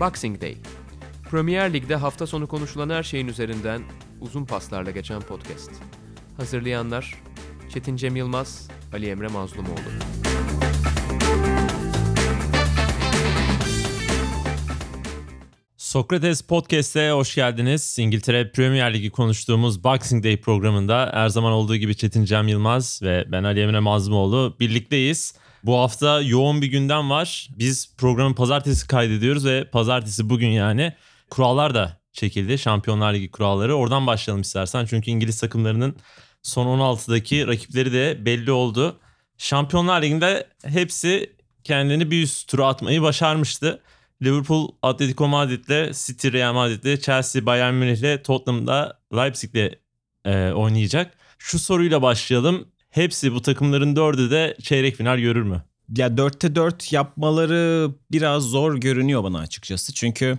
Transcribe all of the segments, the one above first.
Boxing Day. Premier Lig'de hafta sonu konuşulan her şeyin üzerinden uzun paslarla geçen podcast. Hazırlayanlar Çetin Cem Yılmaz, Ali Emre Mazlumoğlu. Sokrates Podcast'e hoş geldiniz. İngiltere Premier Ligi konuştuğumuz Boxing Day programında her zaman olduğu gibi Çetin Cem Yılmaz ve ben Ali Emre Mazlumoğlu birlikteyiz. Bu hafta yoğun bir gündem var. Biz programı pazartesi kaydediyoruz ve pazartesi bugün yani kurallar da çekildi. Şampiyonlar Ligi kuralları. Oradan başlayalım istersen. Çünkü İngiliz takımlarının son 16'daki rakipleri de belli oldu. Şampiyonlar Ligi'nde hepsi kendini bir üst tura atmayı başarmıştı. Liverpool, Atletico Madrid'le, City, Real Madrid'le, Chelsea, Bayern Münih'le, Tottenham'da Leipzig'le e, oynayacak. Şu soruyla başlayalım. Hepsi bu takımların dördü de çeyrek final görür mü? Ya dörtte dört yapmaları biraz zor görünüyor bana açıkçası. Çünkü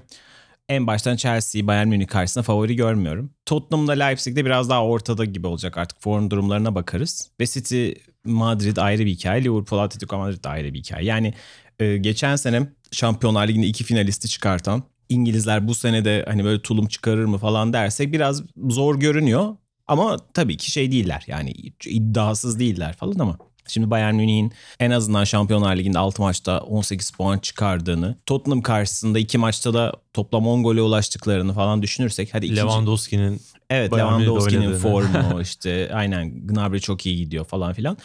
en baştan Chelsea'yi Bayern Münih karşısında favori görmüyorum. Tottenham'da Leipzig'de biraz daha ortada gibi olacak artık form durumlarına bakarız. Ve City Madrid ayrı bir hikaye. Liverpool Atletico Madrid ayrı bir hikaye. Yani e, geçen sene Şampiyonlar Ligi'nde iki finalisti çıkartan İngilizler bu sene de hani böyle tulum çıkarır mı falan dersek biraz zor görünüyor. Ama tabii ki şey değiller yani iddiasız değiller falan ama Şimdi Bayern Münih'in en azından Şampiyonlar Ligi'nde 6 maçta 18 puan çıkardığını, Tottenham karşısında 2 maçta da toplam 10 gole ulaştıklarını falan düşünürsek hadi ikinci... Lewandowski'nin Evet Lewandowski'nin formu işte aynen Gnabry çok iyi gidiyor falan filan.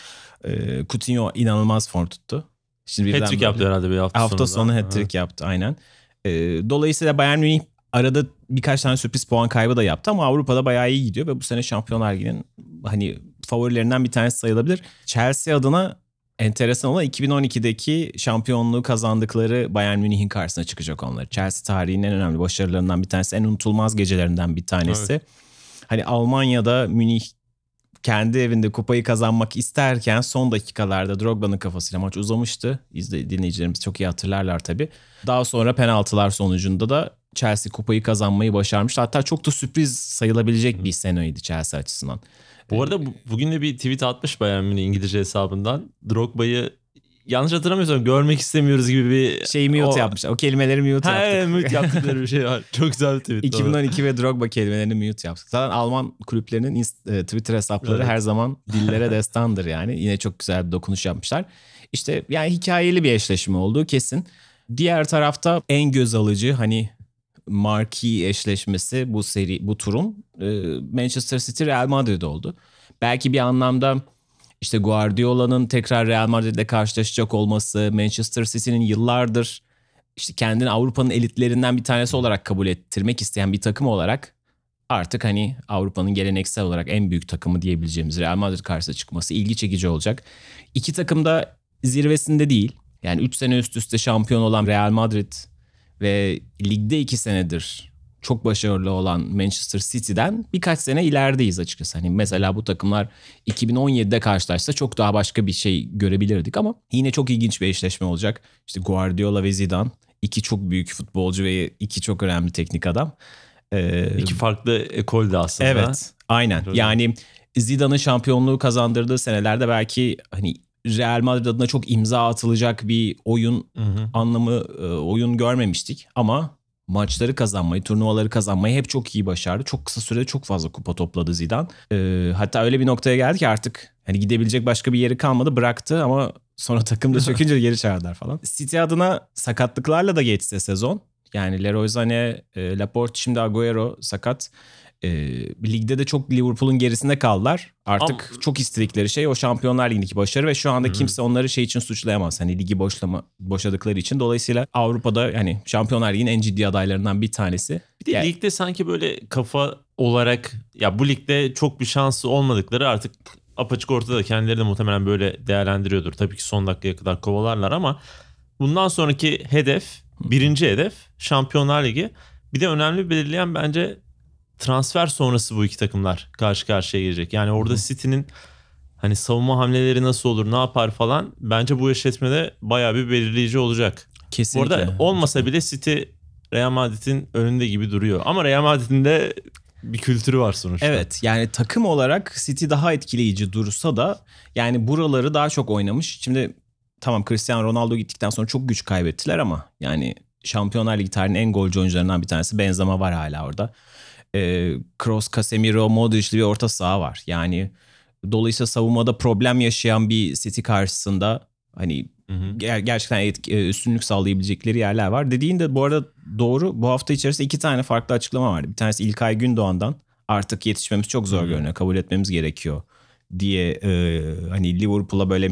Ee, Coutinho inanılmaz form tuttu. Şimdi hat-trick yaptı herhalde bir hafta, hafta sonu. Hafta sonu hat-trick yaptı aynen. Ee, dolayısıyla Bayern Münih arada birkaç tane sürpriz puan kaybı da yaptı ama Avrupa'da bayağı iyi gidiyor ve bu sene Şampiyonlar Ligi'nin hani favorilerinden bir tanesi sayılabilir. Chelsea adına enteresan olan 2012'deki şampiyonluğu kazandıkları Bayern Münih'in karşısına çıkacak onlar. Chelsea tarihinin en önemli başarılarından bir tanesi, en unutulmaz gecelerinden bir tanesi. Evet. Hani Almanya'da Münih kendi evinde kupayı kazanmak isterken son dakikalarda Drogba'nın kafasıyla maç uzamıştı. İzle, dinleyicilerimiz çok iyi hatırlarlar tabii. Daha sonra penaltılar sonucunda da Chelsea kupayı kazanmayı başarmıştı. Hatta çok da sürpriz sayılabilecek bir seneydi Chelsea açısından. Bu arada bugün de bir tweet atmış Bayern Münih İngilizce hesabından. Drogba'yı yanlış hatırlamıyorsam görmek istemiyoruz gibi bir... Şeyi mute o... yapmışlar. O kelimeleri mute ha, yaptık. Evet mute yaptıkları bir şey var. Çok güzel bir tweet. 2012 doğru. ve Drogba kelimelerini mute yaptık. Zaten Alman kulüplerinin e, Twitter hesapları evet. her zaman dillere destandır yani. Yine çok güzel bir dokunuş yapmışlar. İşte yani hikayeli bir eşleşme olduğu kesin. Diğer tarafta en göz alıcı hani marquee eşleşmesi bu seri bu turun e, Manchester City Real Madrid oldu. Belki bir anlamda işte Guardiola'nın tekrar Real Madrid'le karşılaşacak olması, Manchester City'nin yıllardır işte kendini Avrupa'nın elitlerinden bir tanesi olarak kabul ettirmek isteyen bir takım olarak artık hani Avrupa'nın geleneksel olarak en büyük takımı diyebileceğimiz Real Madrid karşısına çıkması ilgi çekici olacak. İki takım da zirvesinde değil. Yani 3 sene üst üste şampiyon olan Real Madrid ve ligde 2 senedir çok başarılı olan Manchester City'den birkaç sene ilerideyiz açıkçası. Hani mesela bu takımlar 2017'de karşılaşsa çok daha başka bir şey görebilirdik ama yine çok ilginç bir eşleşme olacak. İşte Guardiola ve Zidane iki çok büyük futbolcu ve iki çok önemli teknik adam. Ee, iki farklı ekol de aslında. Evet aynen yani Zidane'ın şampiyonluğu kazandırdığı senelerde belki hani Real Madrid adına çok imza atılacak bir oyun hı hı. anlamı e, oyun görmemiştik ama maçları kazanmayı, turnuvaları kazanmayı hep çok iyi başardı. Çok kısa sürede çok fazla kupa topladı Zidane. Ee, hatta öyle bir noktaya geldi ki artık hani gidebilecek başka bir yeri kalmadı bıraktı ama sonra takım da çökünce geri çağırdılar falan. City adına sakatlıklarla da geçse sezon. Yani Leroy Sané, e, Laporte şimdi Agüero sakat e, ligde de çok Liverpool'un gerisinde kaldılar. Artık Ama... çok istedikleri şey o Şampiyonlar Ligi'ndeki başarı ve şu anda kimse onları şey için suçlayamaz. Hani ligi boşlama boşadıkları için. Dolayısıyla Avrupa'da yani Şampiyonlar Ligi'nin en ciddi adaylarından bir tanesi. Bir de yani... ligde sanki böyle kafa olarak ya bu ligde çok bir şansı olmadıkları artık apaçık ortada kendileri de muhtemelen böyle değerlendiriyordur. Tabii ki son dakikaya kadar kovalarlar ama bundan sonraki hedef, birinci hedef Şampiyonlar Ligi. Bir de önemli belirleyen bence transfer sonrası bu iki takımlar karşı karşıya gelecek. Yani orada City'nin hani savunma hamleleri nasıl olur, ne yapar falan bence bu eşleşmede bayağı bir belirleyici olacak. Kesinlikle. Bu arada olmasa bile City Real Madrid'in önünde gibi duruyor. Ama Real Madrid'in de bir kültürü var sonuçta. Evet yani takım olarak City daha etkileyici dursa da yani buraları daha çok oynamış. Şimdi tamam Cristiano Ronaldo gittikten sonra çok güç kaybettiler ama yani Şampiyonlar Ligi tarihinin en golcü oyuncularından bir tanesi. Benzema var hala orada. Ee, Kroos, Casemiro, Modric'li bir orta saha var. Yani dolayısıyla savunmada problem yaşayan bir City karşısında hani Hı hı. ger- gerçekten etki- e, üstünlük sağlayabilecekleri yerler var. Dediğin de bu arada doğru. Bu hafta içerisinde iki tane farklı açıklama vardı. Bir tanesi İlkay Gündoğan'dan artık yetişmemiz çok zor Hı. görünüyor. Kabul etmemiz gerekiyor diye e, hani Liverpool'a böyle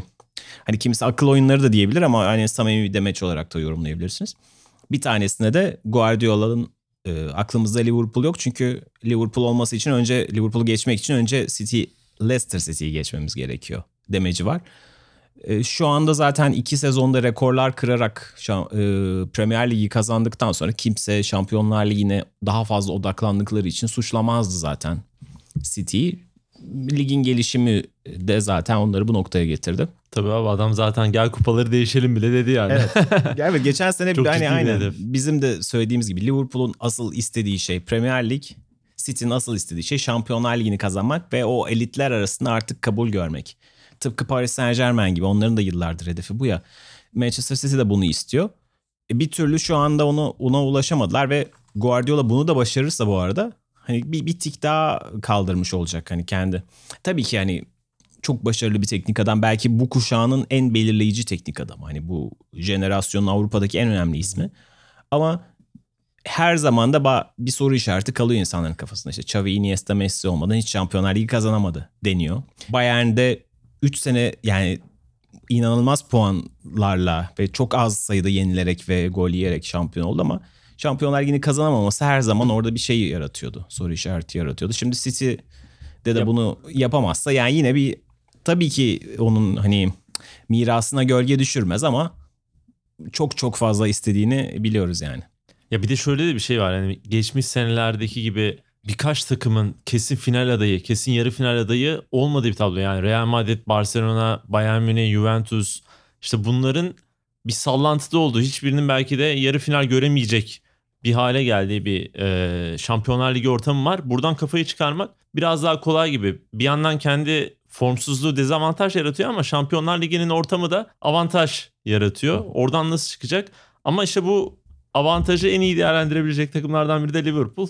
hani kimisi akıl oyunları da diyebilir ama hani samimi bir demeç olarak da yorumlayabilirsiniz. Bir tanesinde de Guardiola'nın e, aklımızda Liverpool yok çünkü Liverpool olması için önce Liverpool'u geçmek için önce City Leicester City'yi geçmemiz gerekiyor demeci var. E, şu anda zaten iki sezonda rekorlar kırarak şa- e, Premier Ligi kazandıktan sonra kimse Şampiyonlar Ligi'ne daha fazla odaklandıkları için suçlamazdı zaten City'yi. Ligin gelişimi de zaten onları bu noktaya getirdi. Tabii abi adam zaten gel kupaları değişelim bile dedi yani. Evet geçen sene Çok hani aynen hedef. bizim de söylediğimiz gibi Liverpool'un asıl istediği şey Premier Lig, City'nin asıl istediği şey Şampiyonlar Ligi'ni kazanmak ve o elitler arasında artık kabul görmek. Tıpkı Paris Saint Germain gibi onların da yıllardır hedefi bu ya. Manchester City de bunu istiyor. E, bir türlü şu anda onu ona ulaşamadılar ve Guardiola bunu da başarırsa bu arada hani bir, bir tik daha kaldırmış olacak hani kendi. Tabii ki yani çok başarılı bir teknik adam. Belki bu kuşağının en belirleyici teknik adamı. Hani bu jenerasyonun Avrupa'daki en önemli ismi. Ama her zaman da bir soru işareti kalıyor insanların kafasında. İşte Xavi, Iniesta, Messi olmadan hiç Şampiyonlar Ligi kazanamadı deniyor. Bayern'de 3 sene yani inanılmaz puanlarla ve çok az sayıda yenilerek ve gol yiyerek şampiyon oldu ama Şampiyonlar Ligi'ni kazanamaması her zaman orada bir şey yaratıyordu. Soru işareti yaratıyordu. Şimdi City de de Yap- bunu yapamazsa yani yine bir tabii ki onun hani mirasına gölge düşürmez ama çok çok fazla istediğini biliyoruz yani. Ya bir de şöyle de bir şey var. Yani geçmiş senelerdeki gibi birkaç takımın kesin final adayı, kesin yarı final adayı olmadığı bir tablo. Yani Real Madrid, Barcelona, Bayern Münih, Juventus işte bunların bir sallantıda olduğu, hiçbirinin belki de yarı final göremeyecek bir hale geldiği bir e, Şampiyonlar Ligi ortamı var. Buradan kafayı çıkarmak biraz daha kolay gibi. Bir yandan kendi formsuzluğu dezavantaj yaratıyor ama Şampiyonlar Ligi'nin ortamı da avantaj yaratıyor. Oradan nasıl çıkacak? Ama işte bu avantajı en iyi değerlendirebilecek takımlardan biri de Liverpool.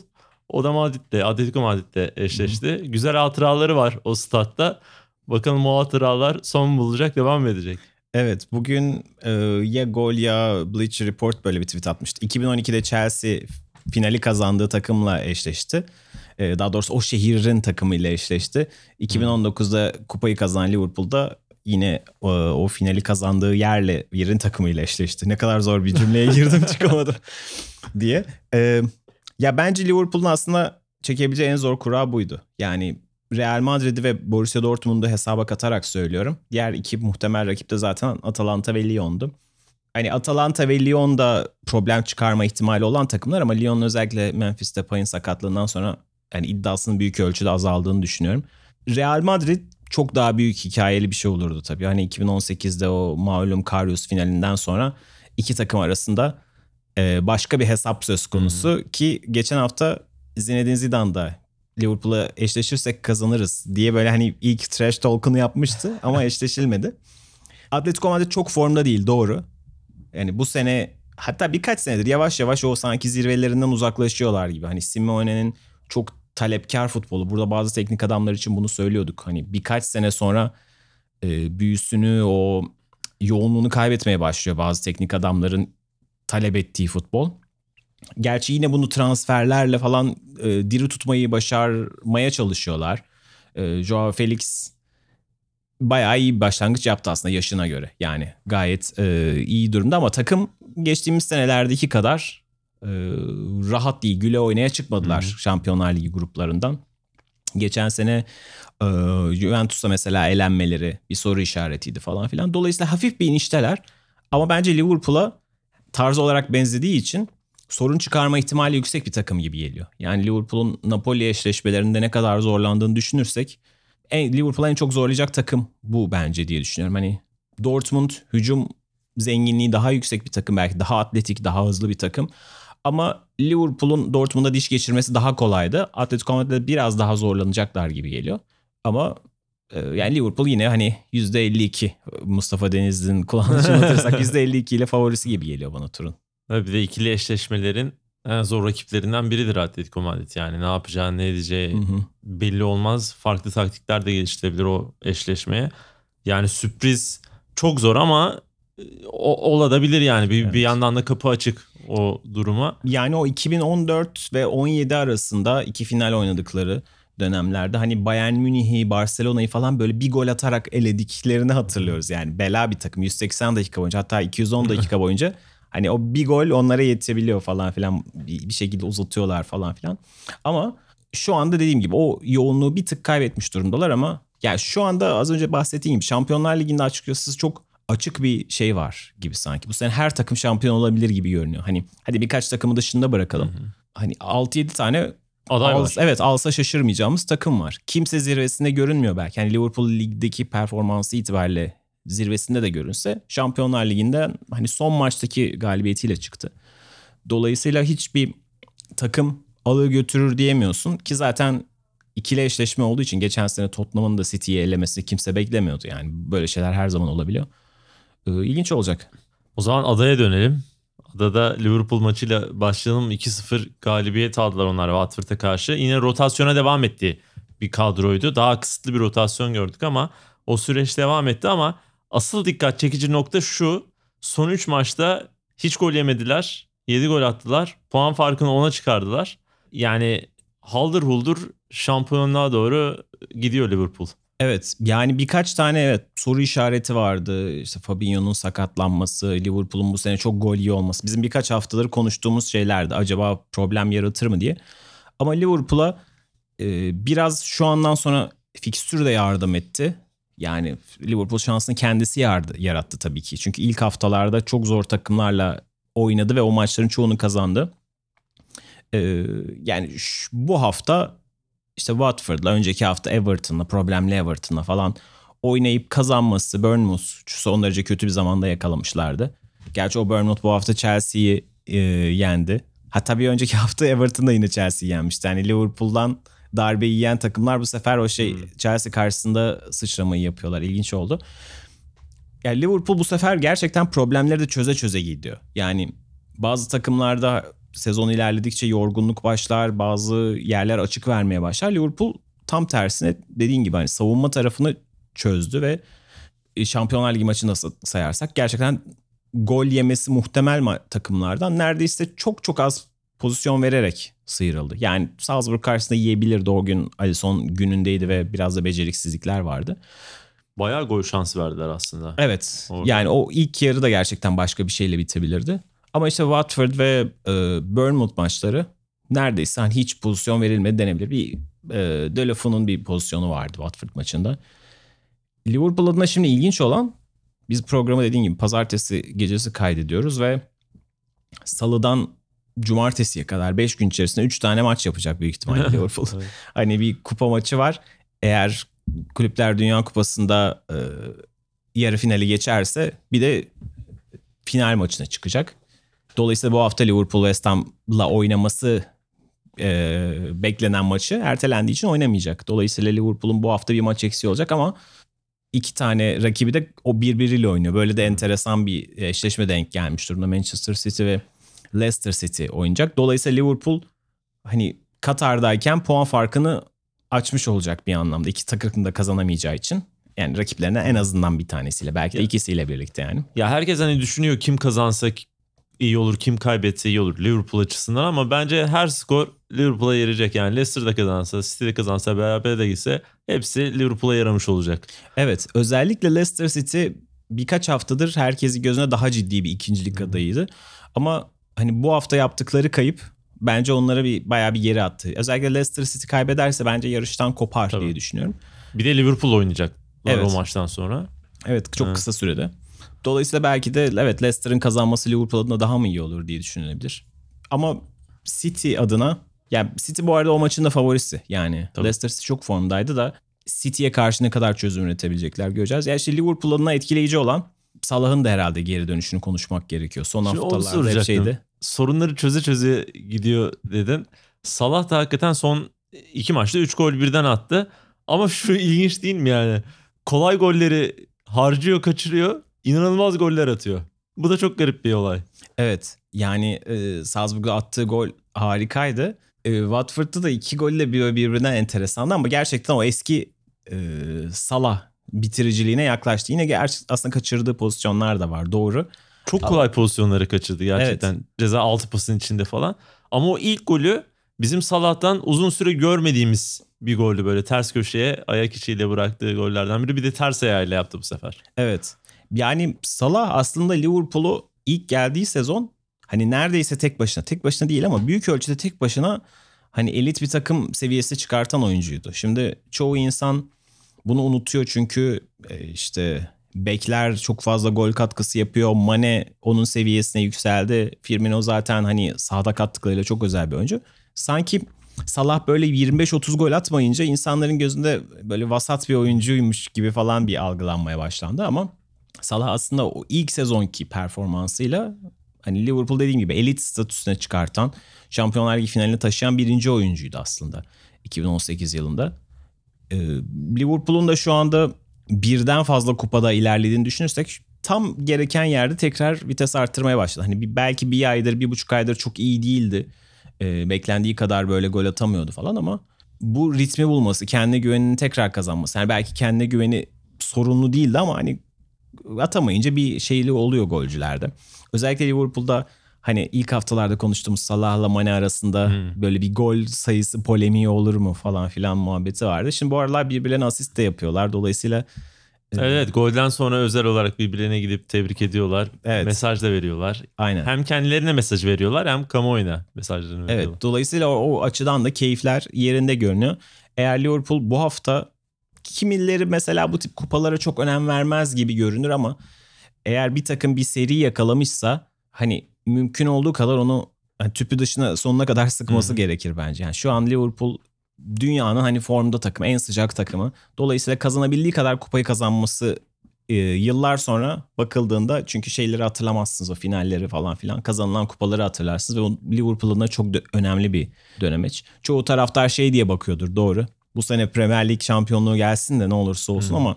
O da Madrid'de, Atletico Madrid'de eşleşti. Güzel hatıraları var o statta. Bakalım o hatıralar son bulacak, devam edecek? Evet bugün e, ya gol ya Bleacher Report böyle bir tweet atmıştı. 2012'de Chelsea finali kazandığı takımla eşleşti. E, daha doğrusu o şehrin takımıyla eşleşti. 2019'da kupayı kazanan Liverpool'da yine e, o finali kazandığı yerle yerin takımıyla eşleşti. Ne kadar zor bir cümleye girdim çıkamadım diye. E, ya bence Liverpool'un aslında çekebileceği en zor kura buydu. Yani Real Madrid'i ve Borussia Dortmund'u hesaba katarak söylüyorum. Diğer iki muhtemel rakip de zaten Atalanta ve Lyon'du. Hani Atalanta ve Lyon da problem çıkarma ihtimali olan takımlar ama Lyon özellikle Memphis Depay'ın sakatlığından sonra yani iddiasının büyük ölçüde azaldığını düşünüyorum. Real Madrid çok daha büyük hikayeli bir şey olurdu tabii. Hani 2018'de o malum Karius finalinden sonra iki takım arasında e, başka bir hesap söz konusu ki geçen hafta Zinedine Zidane da Liverpool'a eşleşirsek kazanırız diye böyle hani ilk trash talk'unu yapmıştı ama eşleşilmedi. Atletico Madrid çok formda değil doğru. Yani bu sene hatta birkaç senedir yavaş yavaş o sanki zirvelerinden uzaklaşıyorlar gibi. Hani Simeone'nin çok talepkar futbolu. Burada bazı teknik adamlar için bunu söylüyorduk. Hani birkaç sene sonra e, büyüsünü o yoğunluğunu kaybetmeye başlıyor bazı teknik adamların talep ettiği futbol. Gerçi yine bunu transferlerle falan e, diri tutmayı başarmaya çalışıyorlar. E, Joao Felix bayağı iyi başlangıç yaptı aslında yaşına göre. Yani gayet e, iyi durumda ama takım geçtiğimiz senelerdeki kadar e, rahat değil. Güle oynaya çıkmadılar Hı hı. Şampiyonlar Ligi gruplarından. Geçen sene e, Juventus'a mesela elenmeleri bir soru işaretiydi falan filan. Dolayısıyla hafif bir inişteler. Ama bence Liverpool'a tarz olarak benzediği için sorun çıkarma ihtimali yüksek bir takım gibi geliyor. Yani Liverpool'un Napoli eşleşmelerinde ne kadar zorlandığını düşünürsek Liverpool'a en çok zorlayacak takım bu bence diye düşünüyorum. Hani Dortmund hücum zenginliği daha yüksek bir takım belki daha atletik daha hızlı bir takım. Ama Liverpool'un Dortmund'a diş geçirmesi daha kolaydı. Atletico Madrid'de biraz daha zorlanacaklar gibi geliyor. Ama e, yani Liverpool yine hani %52 Mustafa Denizli'nin kullanıcını atırsak %52 ile favorisi gibi geliyor bana turun. Bir de ikili eşleşmelerin en zor rakiplerinden biridir Atletico Madrid. Yani ne yapacağı ne edeceği Hı hı. belli olmaz. Farklı taktikler de geliştirebilir o eşleşmeye. Yani sürpriz çok zor ama e, o, olabilir yani. Bir, Evet. bir yandan da kapı açık o duruma. Yani o 2014 ve 17 arasında iki final oynadıkları dönemlerde hani Bayern Münih'i, Barcelona'yı falan böyle bir gol atarak elediklerini hatırlıyoruz. Yani bela bir takım 180 dakika boyunca hatta 210 dakika boyunca hani o bir gol onlara yetebiliyor falan filan bir şekilde uzatıyorlar falan filan. Ama şu anda dediğim gibi o yoğunluğu bir tık kaybetmiş durumdalar ama yani şu anda az önce bahsettiğim gibi Şampiyonlar Ligi'nde açıkçası çok açık bir şey var gibi sanki. Bu sene her takım şampiyon olabilir gibi görünüyor. Hani hadi birkaç takımı dışında bırakalım. Hani 6-7 tane Aday Al- var. Evet alsa şaşırmayacağımız takım var. Kimse zirvesinde görünmüyor belki. Yani Liverpool ligdeki performansı itibariyle zirvesinde de görünse Şampiyonlar Ligi'nden hani son maçtaki galibiyetiyle çıktı. Dolayısıyla hiçbir takım alır götürür diyemiyorsun ki zaten ikili eşleşme olduğu için geçen sene Tottenham'ın da City'yi elemesini kimse beklemiyordu. Yani böyle şeyler her zaman olabiliyor. Ee, ilginç olacak. O zaman adaya dönelim. Adada Liverpool maçıyla başlayalım. 2-0 galibiyet aldılar onlar Watford'a karşı. Yine rotasyona devam ettiği bir kadroydu. Daha kısıtlı bir rotasyon gördük ama o süreç devam etti ama asıl dikkat çekici nokta şu. Son 3 maçta hiç gol yemediler. 7 gol attılar. Puan farkını 10'a çıkardılar. Yani haldır huldur şampiyonluğa doğru gidiyor Liverpool. Evet yani birkaç tane evet soru işareti vardı. İşte Fabinho'nun sakatlanması, Liverpool'un bu sene çok gol iyi olması. Bizim birkaç haftadır konuştuğumuz şeylerdi. Acaba problem yaratır mı diye. Ama Liverpool'a e, biraz şu andan sonra fikstür de yardım etti. Yani Liverpool şansını kendisi yarattı tabii ki. Çünkü ilk haftalarda çok zor takımlarla oynadı ve o maçların çoğunu kazandı. E, yani şu- bu hafta işte Watford'la önceki hafta Everton'la problemli Everton'la falan oynayıp kazanması Bournemouth son derece kötü bir zamanda yakalamışlardı. Gerçi o Bournemouth bu hafta Chelsea'yi e, yendi. Hatta bir önceki hafta Everton'da yine Chelsea'yi yenmişti. Yani Liverpool'dan darbe yiyen takımlar bu sefer o şey Chelsea karşısında sıçramayı yapıyorlar. İlginç oldu. Yani Liverpool bu sefer gerçekten problemleri de çöze çöze gidiyor. Yani bazı takımlarda sezon ilerledikçe yorgunluk başlar, bazı yerler açık vermeye başlar. Liverpool tam tersine dediğin gibi hani savunma tarafını çözdü ve e, Şampiyonlar Ligi maçını nasıl sayarsak gerçekten gol yemesi muhtemel takımlardan neredeyse çok çok az pozisyon vererek sıyrıldı. Yani Salzburg karşısında yiyebilirdi o gün Alisson günündeydi ve biraz da beceriksizlikler vardı. Bayağı gol şansı verdiler aslında. Evet. Orada. Yani o ilk yarı da gerçekten başka bir şeyle bitebilirdi. Ama işte Watford ve e, Bournemouth maçları neredeyse hani hiç pozisyon verilmedi denebilir. Bir e, Deulofeu'nun bir pozisyonu vardı Watford maçında. Liverpool adına şimdi ilginç olan biz programı dediğim gibi pazartesi gecesi kaydediyoruz ve salıdan cumartesiye kadar 5 gün içerisinde 3 tane maç yapacak büyük ihtimalle Liverpool. Evet. Hani bir kupa maçı var. Eğer Kulüpler Dünya Kupası'nda e, yarı finali geçerse bir de final maçına çıkacak. Dolayısıyla bu hafta Liverpool West Ham'la oynaması e, beklenen maçı ertelendiği için oynamayacak. Dolayısıyla Liverpool'un bu hafta bir maç eksiği olacak ama iki tane rakibi de o birbiriyle oynuyor. Böyle de enteresan bir eşleşme denk gelmiş durumda. Manchester City ve Leicester City oynayacak. Dolayısıyla Liverpool hani Katar'dayken puan farkını açmış olacak bir anlamda. İki takım da kazanamayacağı için. Yani rakiplerine en azından bir tanesiyle belki de ikisiyle birlikte yani. Ya herkes hani düşünüyor kim kazansa iyi olur, kim kaybetse iyi olur Liverpool açısından ama bence her skor Liverpool'a yarayacak. Yani Leicester'da kazansa, City'de kazansa, beraber de gitse hepsi Liverpool'a yaramış olacak. Evet özellikle Leicester City birkaç haftadır herkesi gözüne daha ciddi bir ikincilik adayıydı. Ama hani bu hafta yaptıkları kayıp bence onlara bir bayağı bir geri attı. Özellikle Leicester City kaybederse bence yarıştan kopar Tabii. diye düşünüyorum. Bir de Liverpool oynayacak Evet. o maçtan sonra. Evet çok Evet. kısa sürede. Dolayısıyla belki de evet Leicester'ın kazanması Liverpool adına daha mı iyi olur diye düşünülebilir. Ama City adına yani City bu arada o maçın da favorisi. Yani Tabii. Leicester City çok formdaydı da City'ye karşı ne kadar çözüm üretebilecekler göreceğiz. Yani işte Liverpool adına etkileyici olan Salah'ın da herhalde geri dönüşünü konuşmak gerekiyor. Son Şimdi haftalarda hep şeydi. Sorunları çöze çöze gidiyor dedin. Salah da hakikaten son iki maçta 3 gol birden attı. Ama şu ilginç değil mi yani? Kolay golleri harcıyor, kaçırıyor. inanılmaz goller atıyor. Bu da çok garip bir olay. Evet yani e, Salzburg'da attığı gol harikaydı. E, Watford'da da iki golle bir birbirinden enteresandı ama gerçekten o eski e, Salah bitiriciliğine yaklaştı. Yine ger- aslında kaçırdığı pozisyonlar da var doğru. Çok kolay pozisyonları kaçırdı gerçekten. Ceza altı pasın içinde falan. Ama o ilk golü bizim Salah'tan uzun süre görmediğimiz bir goldü böyle ters köşeye ayak içiyle bıraktığı gollerden biri. Bir de ters ayağıyla yaptı bu sefer. Evet yani Salah aslında Liverpool'u ilk geldiği sezon hani neredeyse tek başına tek başına değil ama büyük ölçüde tek başına hani elit bir takım seviyesi çıkartan oyuncuydu. Şimdi çoğu insan bunu unutuyor çünkü e, işte bekler çok fazla gol katkısı yapıyor. Mane onun seviyesine yükseldi. Firmino zaten hani sahada kattıklarıyla çok özel bir oyuncu. Sanki Salah böyle 25-30 gol atmayınca insanların gözünde böyle vasat bir oyuncuymuş gibi falan bir algılanmaya başlandı ama Salah aslında o ilk sezonki performansıyla hani Liverpool dediğim gibi elit statüsüne çıkartan, Şampiyonlar Ligi finaline taşıyan birinci oyuncuydu aslında 2018 yılında. Ee, Liverpool'un da şu anda birden fazla kupada ilerlediğini düşünürsek tam gereken yerde tekrar vites arttırmaya başladı. Hani bir, belki bir aydır, bir buçuk aydır çok iyi değildi. Ee, beklendiği kadar böyle gol atamıyordu falan ama bu ritmi bulması, kendine güvenini tekrar kazanması. Yani belki kendine güveni sorunlu değildi ama hani atamayınca bir şeyli oluyor golcülerde. Özellikle Liverpool'da hani ilk haftalarda konuştuğumuz Salah'la Mane arasında hmm. böyle bir gol sayısı polemiği olur mu falan filan muhabbeti vardı. Şimdi bu aralar birbirlerine asist de yapıyorlar. Dolayısıyla Evet golden sonra özel olarak birbirlerine gidip tebrik ediyorlar. Evet. Mesaj da veriyorlar. Aynen. Hem kendilerine mesaj veriyorlar hem kamuoyuna mesajlarını veriyorlar. Evet dolayısıyla o, o açıdan da keyifler yerinde görünüyor. Eğer Liverpool bu hafta kimileri mesela bu tip kupalara çok önem vermez gibi görünür ama eğer bir takım bir seri yakalamışsa hani mümkün olduğu kadar onu yani tüpü dışına sonuna kadar sıkması Hı-hı. gerekir bence. Yani şu an Liverpool dünyanın hani formda takımı, en sıcak takımı. Dolayısıyla kazanabildiği kadar kupayı kazanması e, yıllar sonra bakıldığında çünkü şeyleri hatırlamazsınız o finalleri falan filan kazanılan kupaları hatırlarsınız ve o Liverpool'un da çok de, önemli bir dönemeç. Çoğu taraftar şey diye bakıyordur doğru. Bu sene Premier Lig şampiyonluğu gelsin de ne olursa olsun hmm. ama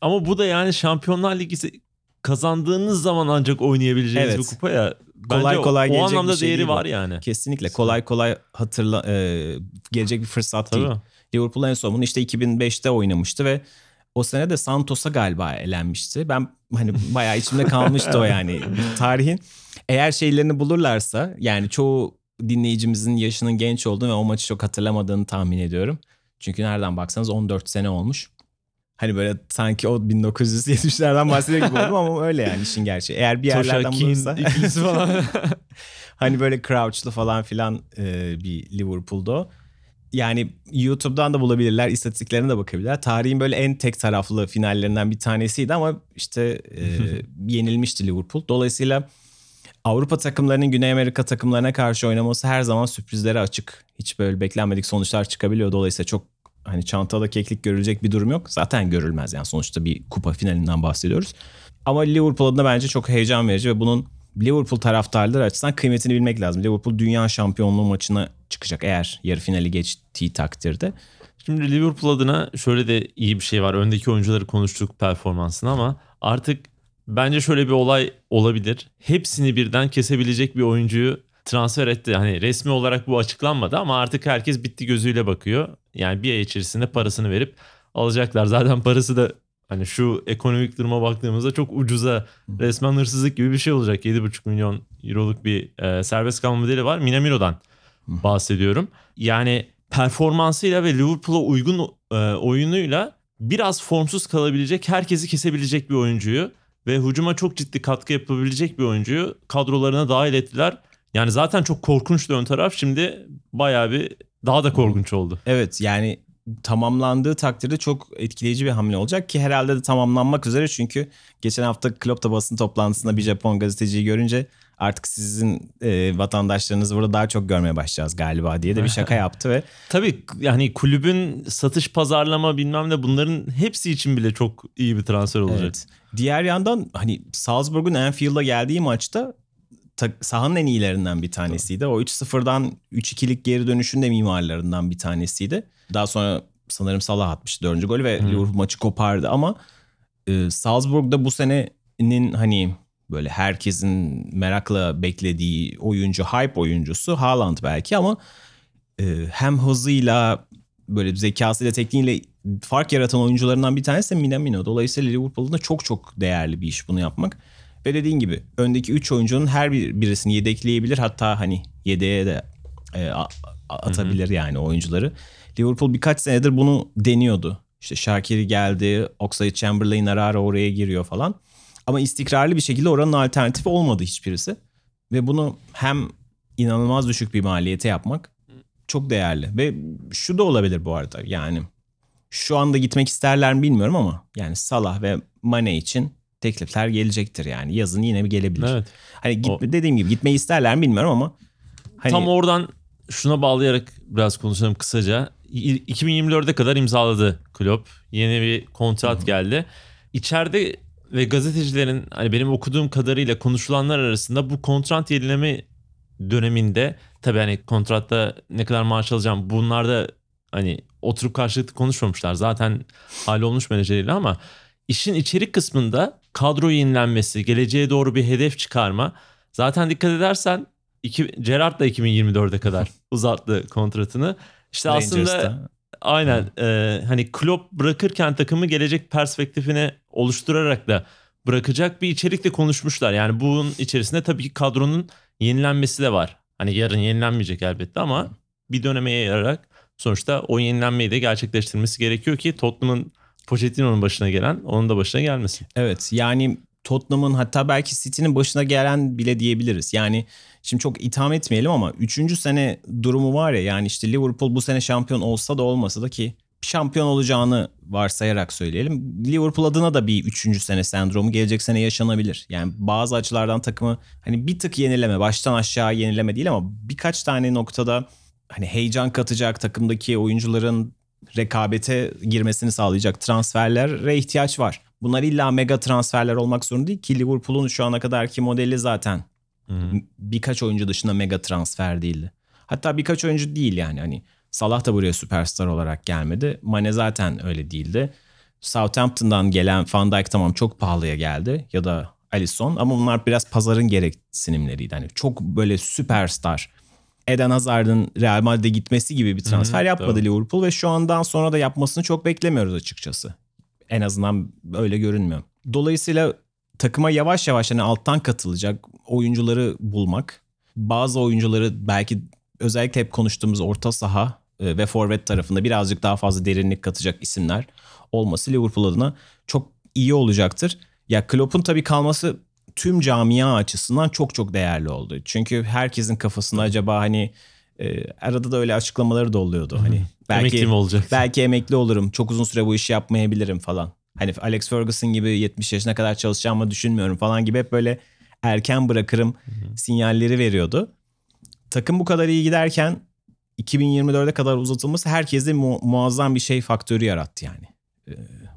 ama bu da yani Şampiyonlar Ligi kazandığınız zaman ancak oynayabileceğiniz evet. bir kupa ya. Bence kolay kolay o, o anlamda şey değeri var yani. Kesinlikle kolay kolay hatırla e, gelecek bir fırsat Tabii. değil. Liverpool en son bunu işte 2005'te oynamıştı ve o sene de Santos'a galiba elenmişti. Ben hani bayağı içimde kalmıştı o yani tarihin. Eğer şeylerini bulurlarsa yani çoğu dinleyicimizin yaşının genç olduğunu ve o maçı çok hatırlamadığını tahmin ediyorum. Çünkü nereden baksanız 14 sene olmuş. Hani böyle sanki o 1970'lerden bahsediyor gibi oldum ama öyle yani işin gerçeği. Eğer bir yerlerden bulursa. falan. hani böyle Crouch'lu falan filan e, bir Liverpool'da Yani YouTube'dan da bulabilirler, istatistiklerine de bakabilirler. Tarihin böyle en tek taraflı finallerinden bir tanesiydi ama işte e, yenilmişti Liverpool. Dolayısıyla Avrupa takımlarının Güney Amerika takımlarına karşı oynaması her zaman sürprizlere açık. Hiç böyle beklenmedik sonuçlar çıkabiliyor. Dolayısıyla çok hani çantada keklik görülecek bir durum yok. Zaten görülmez yani sonuçta bir kupa finalinden bahsediyoruz. Ama Liverpool adına bence çok heyecan verici ve bunun Liverpool taraftarları açısından kıymetini bilmek lazım. Liverpool dünya şampiyonluğu maçına çıkacak eğer yarı finali geçtiği takdirde. Şimdi Liverpool adına şöyle de iyi bir şey var. Öndeki oyuncuları konuştuk performansını ama artık bence şöyle bir olay olabilir. Hepsini birden kesebilecek bir oyuncuyu transfer etti. Hani resmi olarak bu açıklanmadı ama artık herkes bitti gözüyle bakıyor. Yani bir ay içerisinde parasını verip alacaklar. Zaten parası da hani şu ekonomik duruma baktığımızda çok ucuza resmen hırsızlık gibi bir şey olacak. 7,5 milyon euroluk bir e, serbest kalma modeli var. Minamiro'dan bahsediyorum. Yani performansıyla ve Liverpool'a uygun e, oyunuyla biraz formsuz kalabilecek, herkesi kesebilecek bir oyuncuyu ve hücuma çok ciddi katkı yapabilecek bir oyuncuyu kadrolarına dahil ettiler. Yani zaten çok korkunçtu ön taraf. Şimdi bayağı bir daha da korkunç oldu. Evet yani tamamlandığı takdirde çok etkileyici bir hamle olacak ki herhalde de tamamlanmak üzere çünkü geçen hafta Klopp'ta basın toplantısında bir Japon gazeteciyi görünce artık sizin e, vatandaşlarınızı burada daha çok görmeye başlayacağız galiba diye de bir şaka yaptı ve tabii yani kulübün satış pazarlama bilmem ne bunların hepsi için bile çok iyi bir transfer olacak. Evet. Diğer yandan hani Salzburg'un Anfield'a geldiği maçta sahanın en iyilerinden bir tanesiydi. O 3-0'dan 3-2'lik geri dönüşün de mimarlarından bir tanesiydi. Daha sonra sanırım Salah atmıştı dördüncü golü ve hmm. Liverpool maçı kopardı ama e, Salzburg'da bu senenin hani böyle herkesin merakla beklediği oyuncu, hype oyuncusu Haaland belki ama e, hem hızıyla böyle zekasıyla tekniğiyle fark yaratan oyuncularından bir tanesi de Minamino. Dolayısıyla Liverpool'un da çok çok değerli bir iş bunu yapmak. Ve dediğin gibi öndeki 3 oyuncunun her bir, birisini yedekleyebilir. Hatta hani yedeğe de e, atabilir yani oyuncuları. Liverpool birkaç senedir bunu deniyordu. İşte Şakiri geldi, Oxlade Chamberlain ara ara oraya giriyor falan. Ama istikrarlı bir şekilde oranın alternatifi olmadı hiçbirisi. Ve bunu hem inanılmaz düşük bir maliyete yapmak çok değerli. Ve şu da olabilir bu arada yani şu anda gitmek isterler mi bilmiyorum ama yani Salah ve Mane için teklifler gelecektir yani. Yazın yine bir gelebilir. Evet. Hani git, O- dediğim gibi gitmeyi isterler mi bilmiyorum ama hani Tam oradan şuna bağlayarak biraz konuşalım kısaca. İ- 2024'e kadar imzaladı Klopp. Yeni bir kontrat geldi. İçeride ve gazetecilerin hani benim okuduğum kadarıyla konuşulanlar arasında bu kontrat yenileme döneminde tabii hani kontratta ne kadar maaş alacağım bunlar da hani oturup karşılıklı konuşmamışlar. Zaten hallolmuş menajeriyle ama işin içerik kısmında kadro yenilenmesi, geleceğe doğru bir hedef çıkarma. Zaten dikkat edersen iki, Gerrard da 2024'e kadar uzattı kontratını. İşte aslında aynen e, hani Klopp bırakırken takımı gelecek perspektifini oluşturarak da bırakacak bir içerikle konuşmuşlar. Yani bunun içerisinde tabii ki kadronun yenilenmesi de var. Hani yarın yenilenmeyecek elbette ama bir döneme yayarak sonuçta o yenilenmeyi de gerçekleştirmesi gerekiyor ki Tottenham'ın Pochettino'nun başına gelen onun da başına gelmesin. Evet yani Tottenham'ın hatta belki City'nin başına gelen bile diyebiliriz. Yani şimdi çok itham etmeyelim ama 3. sene durumu var ya yani işte Liverpool bu sene şampiyon olsa da olmasa da ki şampiyon olacağını varsayarak söyleyelim. Liverpool adına da bir 3. sene sendromu gelecek sene yaşanabilir. Yani bazı açılardan takımı hani bir tık yenileme baştan aşağı yenileme değil ama birkaç tane noktada hani heyecan katacak takımdaki oyuncuların rekabete girmesini sağlayacak transferlere ihtiyaç var. Bunlar illa mega transferler olmak zorunda değil ki Liverpool'un şu ana kadarki modeli zaten birkaç oyuncu dışında mega transfer değildi. Hatta birkaç oyuncu değil yani hani Salah da buraya süperstar olarak gelmedi. Mane zaten öyle değildi. Southampton'dan gelen Van Dijk tamam çok pahalıya geldi ya da Alisson ama bunlar biraz pazarın gereksinimleriydi. Hani çok böyle süperstar Eden Hazard'ın Real Madrid'e gitmesi gibi bir transfer Hı hı, yapmadı doğru. Liverpool ve şu andan sonra da yapmasını çok beklemiyoruz açıkçası. En azından öyle görünmüyor. Dolayısıyla takıma yavaş yavaş hani alttan katılacak oyuncuları bulmak, bazı oyuncuları belki özellikle hep konuştuğumuz orta saha e, ve forvet tarafında birazcık daha fazla derinlik katacak isimler olması Liverpool adına çok iyi olacaktır. Ya Klopp'un tabii kalması tüm camia açısından çok çok değerli oldu. Çünkü herkesin kafasında acaba hani e, arada da öyle açıklamaları da oluyordu. Hani Emekli mi belki olacak? belki emekli olurum. Çok uzun süre bu işi yapmayabilirim falan. Hani Alex Ferguson gibi 70 yaşına kadar çalışacağımı düşünmüyorum falan gibi hep böyle erken bırakırım sinyalleri veriyordu. Takım bu kadar iyi giderken 2024'e kadar uzatılması herkeste mu- muazzam bir şey faktörü yarattı yani. Ee,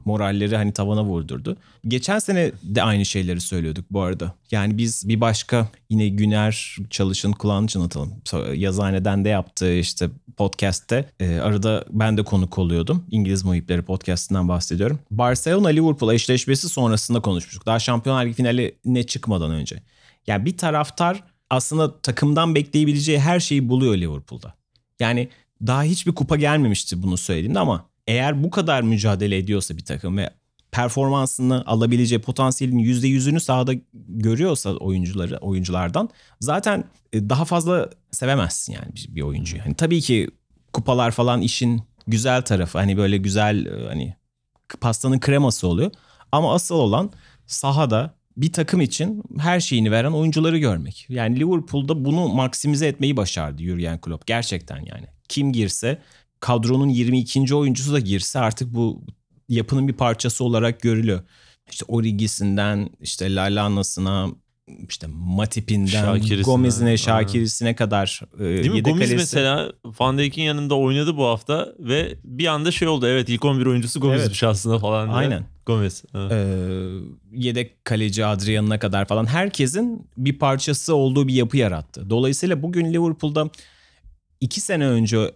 moralleri hani tavana vurdurdu. Geçen sene de aynı şeyleri söylüyorduk bu arada. Yani biz bir başka yine Güner Çalış'ın kulağını çınlatalım. Yazıhane'den de yaptığı işte podcast'te e, arada ben de konuk oluyordum. İngiliz Muhipleri podcast'inden bahsediyorum. Barcelona Liverpool eşleşmesi sonrasında konuşmuştuk. Daha Şampiyonlar Ligi finaline çıkmadan önce. Yani bir taraftar aslında takımdan bekleyebileceği her şeyi buluyor Liverpool'da. Yani daha hiçbir kupa gelmemişti bunu söylediğimde ama eğer bu kadar mücadele ediyorsa bir takım ve performansını alabileceği potansiyelin %100'ünü sahada görüyorsa oyuncuları oyunculardan zaten e, daha fazla sevemezsin yani bir, bir oyuncuyu. Hani tabii ki kupalar falan işin güzel tarafı. Hani böyle güzel e, hani pastanın kreması oluyor. Ama asıl olan sahada bir takım için her şeyini veren oyuncuları görmek. Yani Liverpool'da bunu maksimize etmeyi başardı Jurgen Klopp. Gerçekten yani. Kim girse kadronun 22. oyuncusu da girse artık bu yapının bir parçası olarak görülüyor. İşte Origi'sinden işte Lallana'sına işte Matip'inden Gomez'ine aynen. Şakir'isine kadar e, Değil mi? yedek Gomez kalesi- mesela Van Dijk'in yanında oynadı bu hafta ve bir anda şey oldu. Evet ilk 11 oyuncusu Gomez'miş aslında falan. diye. Aynen. Gomez. evet. Ee, yedek kaleci Adrian'ına kadar falan herkesin bir parçası olduğu bir yapı yarattı. Dolayısıyla bugün Liverpool'da iki sene önce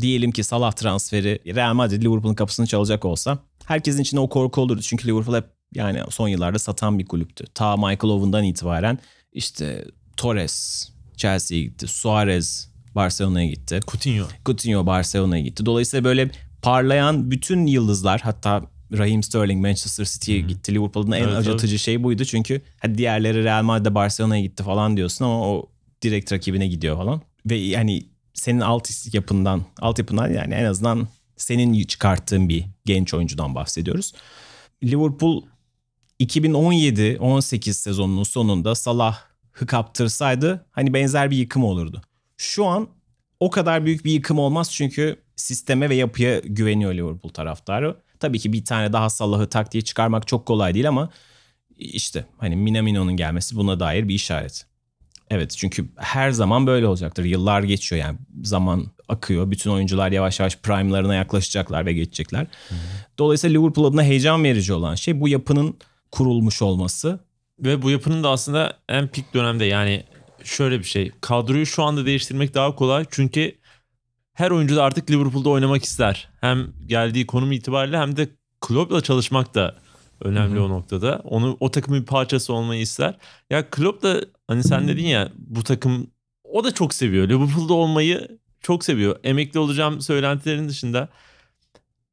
diyelim ki Salah transferi Real Madrid Liverpool'un kapısını çalacak olsa herkesin içinde o korku olurdu. Çünkü Liverpool hep yani son yıllarda satan bir kulüptü. Ta Michael Owen'dan itibaren işte Torres Chelsea'ye gitti. Suarez Barcelona'ya gitti. Coutinho. Coutinho Barcelona'ya gitti. Dolayısıyla böyle parlayan bütün yıldızlar hatta Raheem Sterling Manchester City'ye gitti. Liverpool'un en Evet, acıtıcı şeyi buydu. Çünkü hadi diğerleri Real Madrid'de Barcelona'ya gitti falan diyorsun ama o direkt rakibine gidiyor falan. Ve yani senin alt yapından, alt yapından yani en azından senin çıkarttığın bir genç oyuncudan bahsediyoruz. Liverpool 2017-18 sezonunun sonunda Salah'ı kaptırsaydı hani benzer bir yıkım olurdu. Şu an o kadar büyük bir yıkım olmaz çünkü sisteme ve yapıya güveniyor Liverpool taraftarı. Tabii ki bir tane daha Salah'ı taktiği çıkarmak çok kolay değil ama işte hani Minamino'nun gelmesi buna dair bir işaret. Evet çünkü her zaman böyle olacaktır. Yıllar geçiyor yani zaman akıyor. Bütün oyuncular yavaş yavaş prime'larına yaklaşacaklar ve geçecekler. Dolayısıyla Liverpool adına heyecan verici olan şey bu yapının kurulmuş olması. Ve bu yapının da aslında en pik dönemde yani şöyle bir şey. Kadroyu şu anda değiştirmek daha kolay. Çünkü her oyuncu da artık Liverpool'da oynamak ister. Hem geldiği konum itibariyle hem de Klopp'la çalışmak da önemli o noktada. Onu o takımın bir parçası olmayı ister. Ya Klopp da hani sen dedin ya bu takım o da çok seviyor. Liverpool'da olmayı çok seviyor. Emekli olacağım söylentilerin dışında.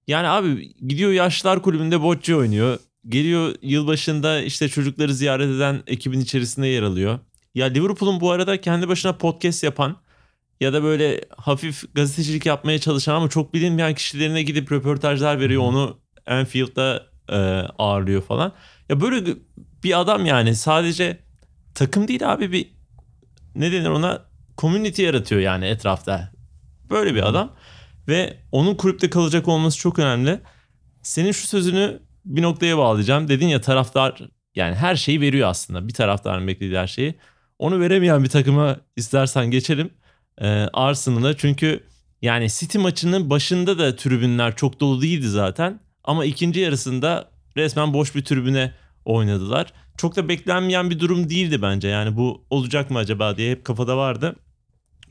Yani abi gidiyor yaşlar kulübünde bocce oynuyor. Geliyor yılbaşında işte çocukları ziyaret eden ekibin içerisinde yer alıyor. Ya Liverpool'un bu arada kendi başına podcast yapan ya da böyle hafif gazetecilik yapmaya çalışan ama çok bilinmeyen kişilerine gidip röportajlar veriyor. Onu Anfield'da e, ağırlıyor falan. Ya böyle bir adam yani sadece takım değil abi bir ne denir ona community yaratıyor yani etrafta. Böyle bir adam ve onun kulüpte kalacak olması çok önemli. Senin şu sözünü bir noktaya bağlayacağım. Dedin ya taraftar yani her şeyi veriyor aslında. Bir taraftarın beklediği her şeyi. Onu veremeyen bir takıma istersen geçelim. Ee, Arsenal'a çünkü yani City maçının başında da tribünler çok dolu değildi zaten. Ama ikinci yarısında resmen boş bir tribüne oynadılar. Çok da beklenmeyen bir durum değildi bence. Yani bu olacak mı acaba diye hep kafada vardı.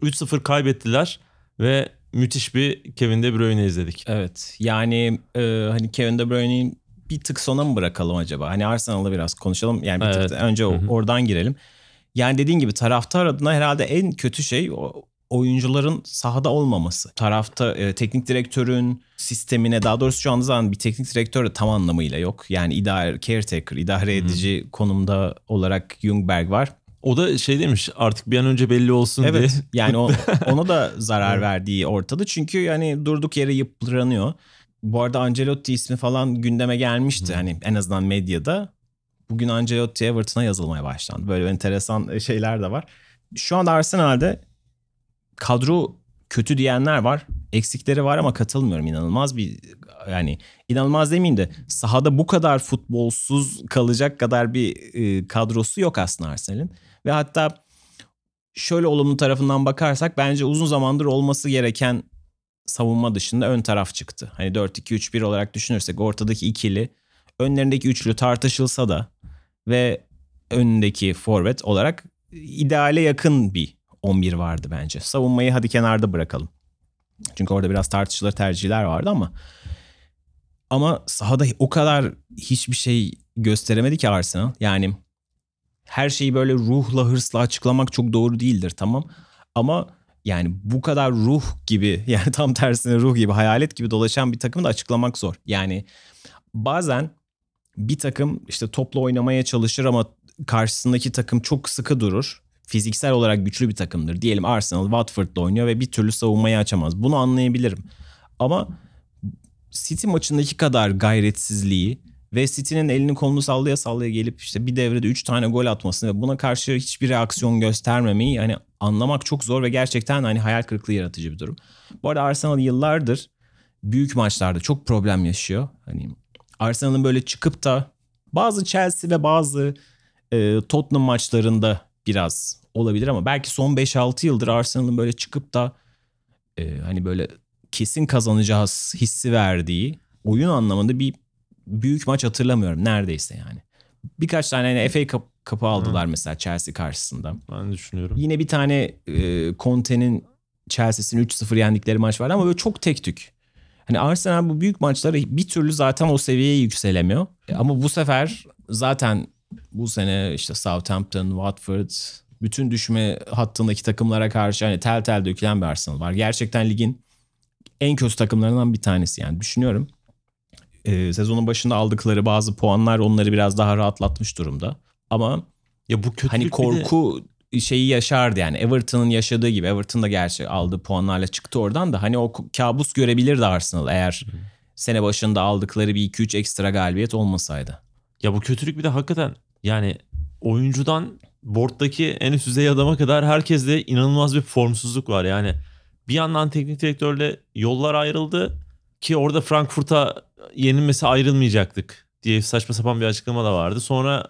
3-0 kaybettiler ve müthiş bir Kevin De Bruyne izledik. Evet yani e, hani Kevin De Bruyne'yi bir tık sona mı bırakalım acaba? Hani Arsenal'la biraz konuşalım. Yani bir Evet. tık önce o- Hı hı. oradan girelim. Yani dediğin gibi taraftar adına herhalde en kötü şey o oyuncuların sahada olmaması. Tarafta e, teknik direktörün sistemine daha doğrusu şu anda zaten bir teknik direktör de tam anlamıyla yok. Yani idare caretaker, idare edici konumda olarak Jungberg var. O da şey demiş artık bir an önce belli olsun diye. Evet yani o, ona da zarar verdiği ortada. Çünkü yani durduk yere yıpranıyor. Bu arada Ancelotti ismi falan gündeme gelmişti. Hani en azından medyada. Bugün Ancelotti Everton'a yazılmaya başlandı. Böyle enteresan şeyler de var. Şu anda Arsenal'de kadro kötü diyenler var. Eksikleri var ama katılmıyorum. İnanılmaz bir yani inanılmaz demeyeyim de sahada bu kadar futbolsuz kalacak kadar bir e, kadrosu yok aslında Arsenal'in. Ve hatta şöyle olumlu tarafından bakarsak bence uzun zamandır olması gereken savunma dışında ön taraf çıktı. Hani 4-2-3-1 olarak düşünürsek ortadaki ikili, önlerindeki üçlü tartışılsa da ve önündeki forvet olarak ideale yakın bir 11 vardı bence. Savunmayı hadi kenarda bırakalım. Çünkü orada biraz tartışılır tercihler vardı ama ama sahada o kadar hiçbir şey gösteremedi ki Arsenal. Yani her şeyi böyle ruhla hırsla açıklamak çok doğru değildir tamam. Ama yani bu kadar ruh gibi yani tam tersine ruh gibi hayalet gibi dolaşan bir takımı da açıklamak zor. Yani bazen bir takım işte topla oynamaya çalışır ama karşısındaki takım çok sıkı durur. Fiziksel olarak güçlü bir takımdır. Diyelim Arsenal Watford'la oynuyor ve bir türlü savunmayı açamaz. Bunu anlayabilirim. Ama City maçındaki kadar gayretsizliği ve City'nin elini kolunu sallaya sallaya gelip işte bir devrede 3 tane gol atmasını ve buna karşı hiçbir reaksiyon göstermemeyi hani anlamak çok zor ve gerçekten hani hayal kırıklığı yaratıcı bir durum. Bu arada Arsenal yıllardır büyük maçlarda çok problem yaşıyor. Hani Arsenal'ın böyle çıkıp da bazı Chelsea ve bazı e, Tottenham maçlarında biraz olabilir ama belki son 5-6 yıldır Arsenal'ın böyle çıkıp da e, hani böyle kesin kazanacağız hissi verdiği oyun anlamında bir büyük maç hatırlamıyorum neredeyse yani. Birkaç tane hani FA Cup kapı aldılar mesela Chelsea karşısında. Ben düşünüyorum. Yine bir tane e, Conte'nin Chelsea'sini 3-0 yendikleri maç vardı ama böyle çok tek tük. Hani Arsenal bu büyük maçları bir türlü zaten o seviyeye yükselemiyor. E, Ama bu sefer zaten bu sene işte Southampton, Watford bütün düşme hattındaki takımlara karşı hani tel tel dökülen bir Arsenal var. Gerçekten ligin en kötü takımlarından bir tanesi yani düşünüyorum. Ee, sezonun başında aldıkları bazı puanlar onları biraz daha rahatlatmış durumda. Ama Ya bu kötülük hani bir de- korku şeyi yaşardı yani. Everton'ın yaşadığı gibi. Everton da gerçi aldığı puanlarla çıktı oradan da. Hani o kabus görebilirdi Arsenal eğer sene başında aldıkları bir 2-3 ekstra galibiyet olmasaydı. Ya bu kötülük bir de hakikaten yani oyuncudan board'daki en üst düzey adama kadar herkeste inanılmaz bir formsuzluk var. Yani bir yandan teknik direktörle yollar ayrıldı ki orada Frankfurt'a yenilmesi ayrılmayacaktık diye saçma sapan bir açıklama da vardı. Sonra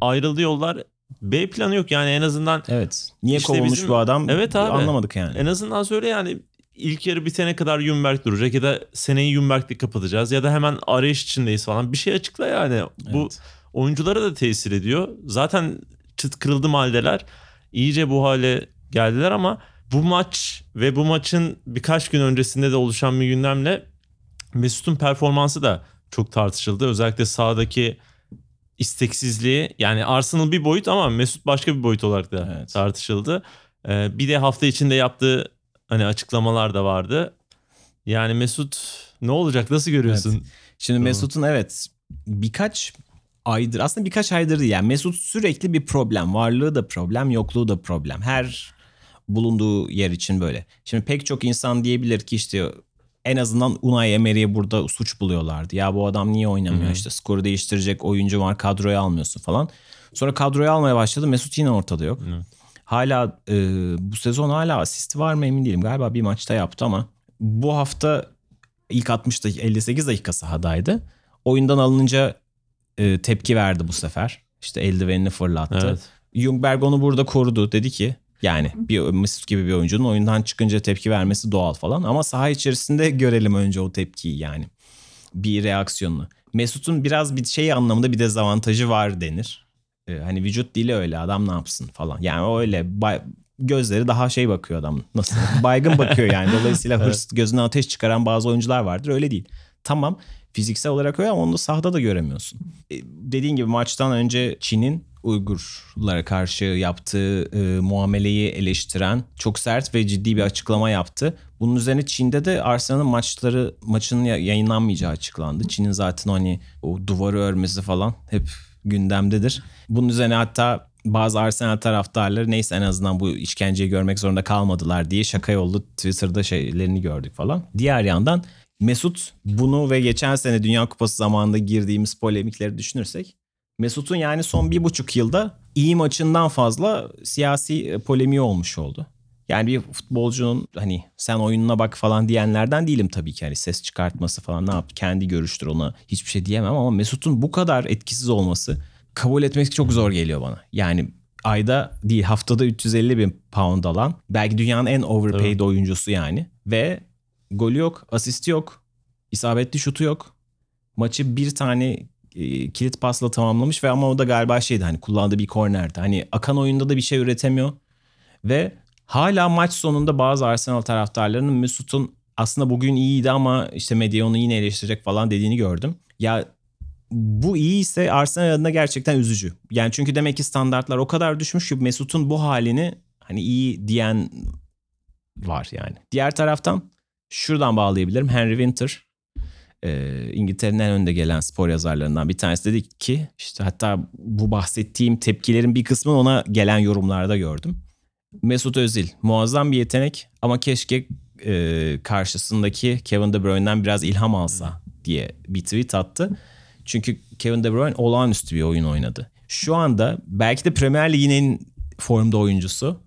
ayrıldı yollar. B planı yok yani en azından Evet. Niye İşte kovulmuş bizim- bu adam? Evet abi. Anlamadık yani. en azından söyle yani ilk yarı bitene kadar Jumberg duracak ya da seneyi Jumberg'le kapatacağız ya da hemen arayış içindeyiz falan. Bir şey açıkla yani. Bu Evet. oyunculara da tesir ediyor. Zaten çıt kırıldı haldeler. İyice bu hale geldiler ama bu maç ve bu maçın birkaç gün öncesinde de oluşan bir gündemle Mesut'un performansı da çok tartışıldı. Özellikle sahadaki isteksizliği yani Arsenal bir boyut ama Mesut başka bir boyut olarak da Evet. tartışıldı. Ee, bir de hafta içinde yaptığı hani açıklamalar da vardı. Yani Mesut ne olacak nasıl görüyorsun? Şimdi Tamam. Mesut'un evet birkaç aydır aslında birkaç aydır değil yani Mesut sürekli bir problem. Varlığı da problem, yokluğu da problem. Her bulunduğu yer için böyle. Şimdi pek çok insan diyebilir ki işte en azından Unai Emery'e burada suç buluyorlardı. Ya bu adam niye oynamıyor? Hı hı. İşte skoru değiştirecek oyuncu var kadroya almıyorsun falan. Sonra kadroya almaya başladı. Mesut yine ortada yok. Evet. Hala e, bu sezon hala asisti var mı emin değilim. Galiba bir maçta yaptı ama bu hafta ilk 60 dakika 58 dakika sahadaydı. Oyundan alınınca e, tepki verdi bu sefer. İşte eldivenini fırlattı. Evet. Jungberg onu burada korudu. Dedi ki yani bir Mesut gibi bir oyuncunun oyundan çıkınca tepki vermesi doğal falan. Ama saha içerisinde görelim önce o tepkiyi yani. Bir reaksiyonunu. Mesut'un biraz bir şey anlamında bir dezavantajı var denir. Ee, hani vücut dili öyle adam ne yapsın falan. Yani öyle bay- gözleri daha şey bakıyor adam. Nasıl? Baygın bakıyor yani. Dolayısıyla hırs gözüne ateş çıkaran bazı oyuncular vardır. Öyle değil. Tamam fiziksel olarak öyle ama onu da sahada da göremiyorsun. E, dediğin gibi maçtan önce Çin'in Uygurlara karşı yaptığı e, muameleyi eleştiren çok sert ve ciddi bir açıklama yaptı. Bunun üzerine Çin'de de Arsenal'ın maçları maçının ya- yayınlanmayacağı açıklandı. Çin'in zaten hani o duvarı örmesi falan hep gündemdedir. Bunun üzerine hatta bazı Arsenal taraftarları neyse en azından bu işkenceyi görmek zorunda kalmadılar diye şaka yollu Twitter'da şeylerini gördük falan. Diğer yandan Mesut bunu ve geçen sene Dünya Kupası zamanında girdiğimiz polemikleri düşünürsek Mesut'un yani son bir buçuk yılda iyi maçından fazla siyasi e, polemiği olmuş oldu. Yani bir futbolcunun hani sen oyununa bak falan diyenlerden değilim tabii ki. Hani ses çıkartması falan ne yap kendi görüştür ona hiçbir şey diyemem ama Mesut'un bu kadar etkisiz olması kabul etmek çok zor geliyor bana. Yani ayda değil haftada 350 bin pound alan belki dünyanın en overpaid oyuncusu yani ve golü yok, asisti yok, isabetli şutu yok. Maçı bir tane e, kilit pasla tamamlamış ve ama o da galiba şeydi hani kullandığı bir kornerdi. Hani akan oyunda da bir şey üretemiyor ve hala maç sonunda bazı Arsenal taraftarlarının Mesut'un aslında bugün iyiydi ama işte medya onu yine eleştirecek falan dediğini gördüm. Ya bu iyi ise Arsenal adına gerçekten üzücü. Yani çünkü demek ki standartlar o kadar düşmüş ki Mesut'un bu halini hani iyi diyen var yani. Diğer taraftan şuradan bağlayabilirim. Henry Winter e, İngiltere'nin en önde gelen spor yazarlarından bir tanesi dedi ki işte hatta bu bahsettiğim tepkilerin bir kısmını ona gelen yorumlarda gördüm. Mesut Özil muazzam bir yetenek ama keşke e, karşısındaki Kevin De Bruyne'den biraz ilham alsa diye bir tweet attı. Çünkü Kevin De Bruyne olağanüstü bir oyun oynadı. Şu anda belki de Premier Lig'in en formda oyuncusu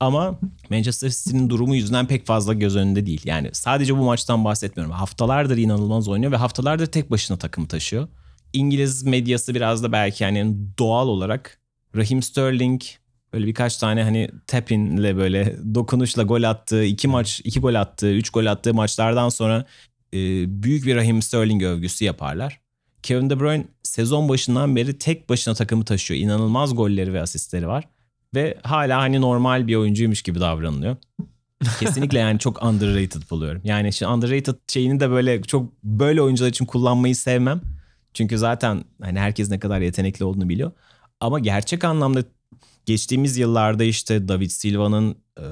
ama Manchester City'nin durumu yüzünden pek fazla göz önünde değil. Yani sadece bu maçtan bahsetmiyorum. Haftalardır inanılmaz oynuyor ve haftalardır tek başına takımı taşıyor. İngiliz medyası biraz da belki yani doğal olarak Raheem Sterling böyle birkaç tane hani tapinle böyle dokunuşla gol attığı, iki maç, iki gol attığı, üç gol attığı maçlardan sonra e, büyük bir Raheem Sterling övgüsü yaparlar. Kevin De Bruyne sezon başından beri tek başına takımı taşıyor. İnanılmaz golleri ve asistleri var. Ve hala hani normal bir oyuncuymuş gibi davranılıyor. Kesinlikle yani çok underrated buluyorum. Yani şimdi underrated şeyini de böyle çok böyle oyuncular için kullanmayı sevmem. Çünkü zaten hani herkes ne kadar yetenekli olduğunu biliyor. Ama gerçek anlamda geçtiğimiz yıllarda işte David Silva'nın, e,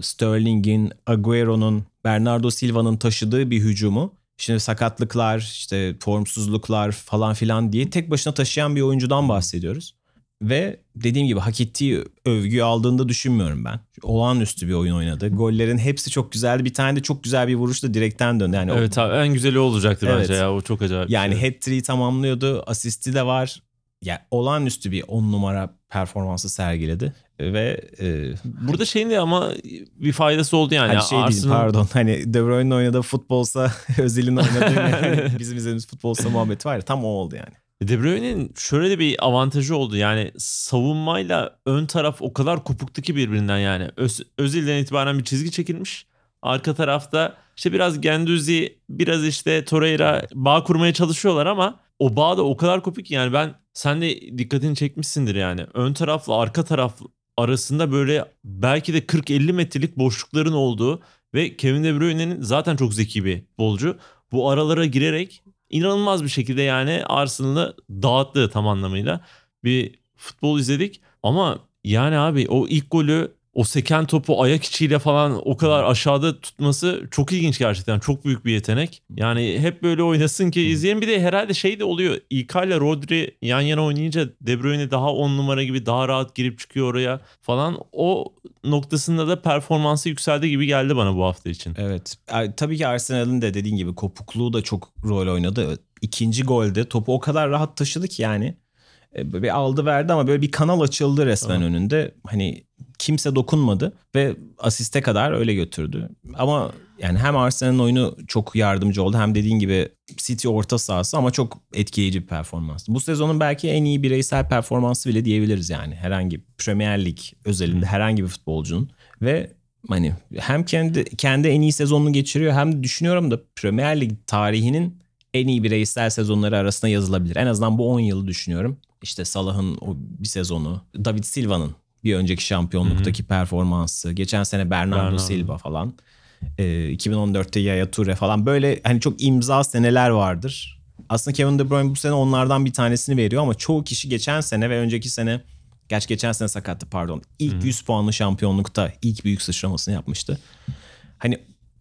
Sterling'in, Agüero'nun, Bernardo Silva'nın taşıdığı bir hücumu Şimdi sakatlıklar, işte formsuzluklar falan filan diye tek başına taşıyan bir oyuncudan bahsediyoruz. Ve dediğim gibi hak ettiği övgüyü aldığında düşünmüyorum ben. Olağanüstü bir oyun oynadı. Gollerin hepsi çok güzeldi. Bir tane de çok güzel bir vuruşla direkten döndü. Yani evet abi en güzeli olacaktır Evet. bence ya o çok acayip. yani şey. hat-trick'i tamamlıyordu. Asisti de var. Yani olağanüstü bir on numara performansı sergiledi. Ve e, Burada şeyin de ama bir faydası oldu yani. hani şey değil Arsenal- pardon hani De Bruyne'in oynadığı futbolsa Özil'in oynadığı yani bizim izlediğimiz futbolsa muhabbeti var ya tam o oldu yani. De Bruyne'nin şöyle de bir avantajı oldu. Yani savunmayla ön taraf o kadar kopuktu ki birbirinden yani. Öz, Özil'den itibaren bir çizgi çekilmiş. Arka tarafta işte biraz Genduzi, biraz işte Torreira bağ kurmaya çalışıyorlar ama o bağ da o kadar kopuk ki yani ben sen de dikkatini çekmişsindir yani. Ön tarafla arka taraf arasında böyle belki de 40-50 metrelik boşlukların olduğu ve Kevin De Bruyne'nin zaten çok zeki bir futbolcu. Bu aralara girerek inanılmaz bir şekilde yani Arsenal'ı dağıttı tam anlamıyla. Bir futbol izledik ama yani abi o ilk golü o seken topu ayak içiyle falan o kadar aşağıda tutması çok ilginç gerçekten. Çok büyük bir yetenek. Yani hep böyle oynasın ki izleyelim. Bir de herhalde şey de oluyor. İlkay ile Rodri yan yana oynayınca De Bruyne daha on numara gibi daha rahat girip çıkıyor oraya falan. O noktasında da performansı yükseldi gibi geldi bana bu hafta için. Evet. Tabii ki Arsenal'ın da dediğin gibi kopukluğu da çok rol oynadı. İkinci golde topu o kadar rahat taşıdı ki yani. E, Böyle aldı verdi ama böyle bir kanal açıldı resmen Tamam. önünde. Hani kimse dokunmadı ve asiste kadar öyle götürdü. Ama yani hem Arsenal'ın oyunu çok yardımcı oldu hem dediğin gibi City orta sahası ama çok etkileyici bir performans. Bu sezonun belki en iyi bireysel performansı bile diyebiliriz yani. Herhangi Premier Lig özelinde herhangi bir futbolcunun ve hani hem kendi kendi en iyi sezonunu geçiriyor hem düşünüyorum da Premier Lig tarihinin en iyi bireysel sezonları arasında yazılabilir. En azından bu 10 yılı düşünüyorum. İşte Salah'ın o bir sezonu, David Silva'nın bir önceki şampiyonluktaki performansı, geçen sene Bernardo, Bernardo. Silva falan. Ee, 2014'te Yaya Toure falan böyle hani çok imza seneler vardır. Aslında Kevin De Bruyne bu sene onlardan bir tanesini veriyor ama çoğu kişi geçen sene ve önceki sene Gerçi geçen sene sakattı pardon. İlk 100 puanlı şampiyonlukta ilk büyük sıçramasını yapmıştı. Hani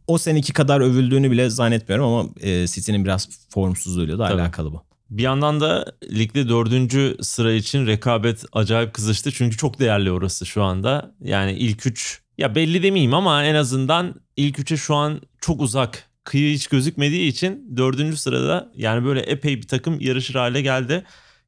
o seneki kadar övüldüğünü bile zannetmiyorum ama e, City'nin biraz formsuzluğuyla da Tabii. alakalı bu. Bir yandan da ligde dördüncü sıra için rekabet acayip kızıştı. Çünkü çok değerli orası şu anda. Yani ilk üç ya belli demeyeyim ama en azından ilk üçe şu an çok uzak. Kıyı hiç gözükmediği için dördüncü sırada yani böyle epey bir takım yarışır hale geldi.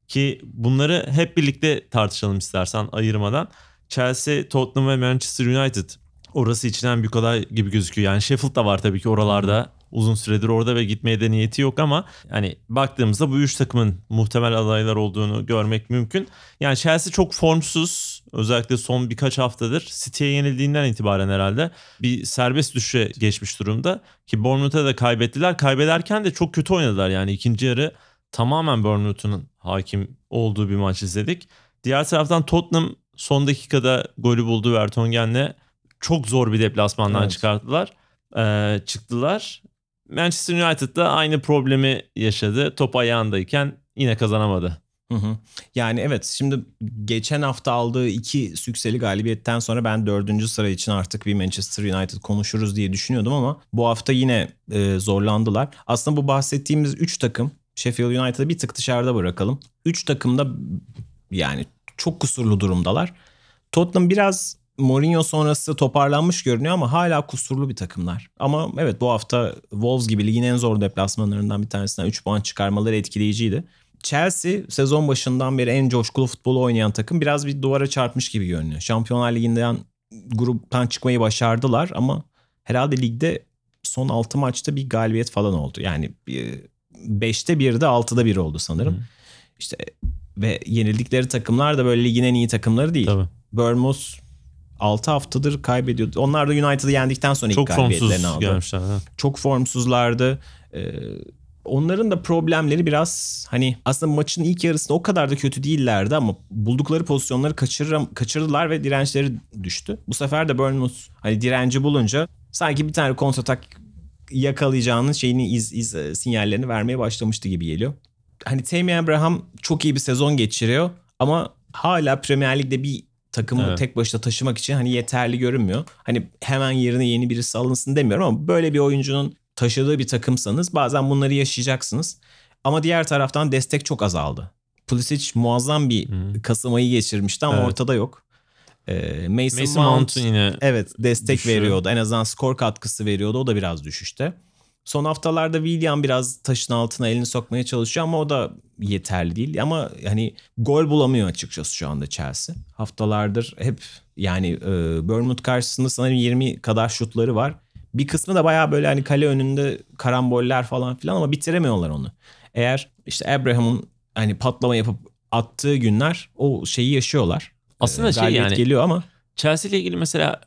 Ki bunları hep birlikte tartışalım istersen ayırmadan. Chelsea, Tottenham ve Manchester United orası için en büyük aday gibi gözüküyor. Yani Sheffield da var tabii ki oralarda. Uzun süredir orada ve gitmeye de niyeti yok ama yani baktığımızda bu üç takımın muhtemel adaylar olduğunu görmek mümkün. Yani Chelsea çok formsuz. Özellikle son birkaç haftadır City'ye yenildiğinden itibaren herhalde bir serbest düşüşe geçmiş durumda. Ki Bournemouth'a da kaybettiler. Kaybederken de çok kötü oynadılar. Yani ikinci yarı tamamen Bournemouth'un hakim olduğu bir maç izledik. Diğer taraftan Tottenham son dakikada golü buldu Vertonghen'le. Çok zor bir deplasmandan Evet. çıkarttılar. Ee, çıktılar. Manchester United da aynı problemi yaşadı. Top ayağındayken yine kazanamadı. Hı hı. Yani evet şimdi geçen hafta aldığı iki sükseli galibiyetten sonra ben dördüncü sıra için artık bir Manchester United konuşuruz diye düşünüyordum ama bu hafta yine e, zorlandılar. Aslında bu bahsettiğimiz üç takım Sheffield United'ı bir tık dışarıda bırakalım. Üç takım da yani çok kusurlu durumdalar. Tottenham biraz Mourinho sonrası toparlanmış görünüyor ama hala kusurlu bir takımlar. Ama evet bu hafta Wolves gibi ligin en zor deplasmanlarından bir tanesinden 3 puan çıkarmaları etkileyiciydi. Chelsea sezon başından beri en coşkulu futbolu oynayan takım biraz bir duvara çarpmış gibi görünüyor. Şampiyonlar Ligi'nden gruptan çıkmayı başardılar ama herhalde ligde son 6 maçta bir galibiyet falan oldu. Yani 5'te 1'de 6'da 1 oldu sanırım. Hı. İşte ve yenildikleri takımlar da böyle ligin en iyi takımları değil. Tabii. Bournemouth 6 haftadır kaybediyordu. Onlar da United'ı yendikten sonra Çok ilk galibiyetlerini aldı. gelmişler. ha. Çok formsuzlardı. Ee, Onların da problemleri biraz hani aslında maçın ilk yarısında o kadar da kötü değillerdi ama buldukları pozisyonları kaçırır, kaçırdılar ve dirençleri düştü. Bu sefer de Bournemouth hani direnci bulunca sanki bir tane kontratak yakalayacağının şeyini iz, iz e, sinyallerini vermeye başlamıştı gibi geliyor. Hani Tammy Abraham çok iyi bir sezon geçiriyor ama hala Premier Lig'de bir takımı Evet. tek başına taşımak için hani yeterli görünmüyor. Hani hemen yerine yeni birisi alınsın demiyorum ama böyle bir oyuncunun taşıdığı bir takımsanız bazen bunları yaşayacaksınız. Ama diğer taraftan destek çok azaldı. Pulisic muazzam bir Hı. Kasım ayı geçirmişti ama Evet. ortada yok. Ee, Mason, Mason Mount, Mount'un yine evet destek düşüşü. veriyordu. En azından skor katkısı veriyordu. O da biraz düşüşte. Son haftalarda William biraz taşın altına elini sokmaya çalışıyor ama o da yeterli değil. Ama hani gol bulamıyor açıkçası şu anda Chelsea. Haftalardır hep yani e, Bournemouth karşısında sanırım 20 kadar şutları var. Bir kısmı da bayağı böyle hani kale önünde karamboller falan filan ama bitiremiyorlar onu. Eğer işte Abraham'ın hani patlama yapıp attığı günler o şeyi yaşıyorlar. aslında Ee, şey yani geliyor ama Chelsea ile ilgili mesela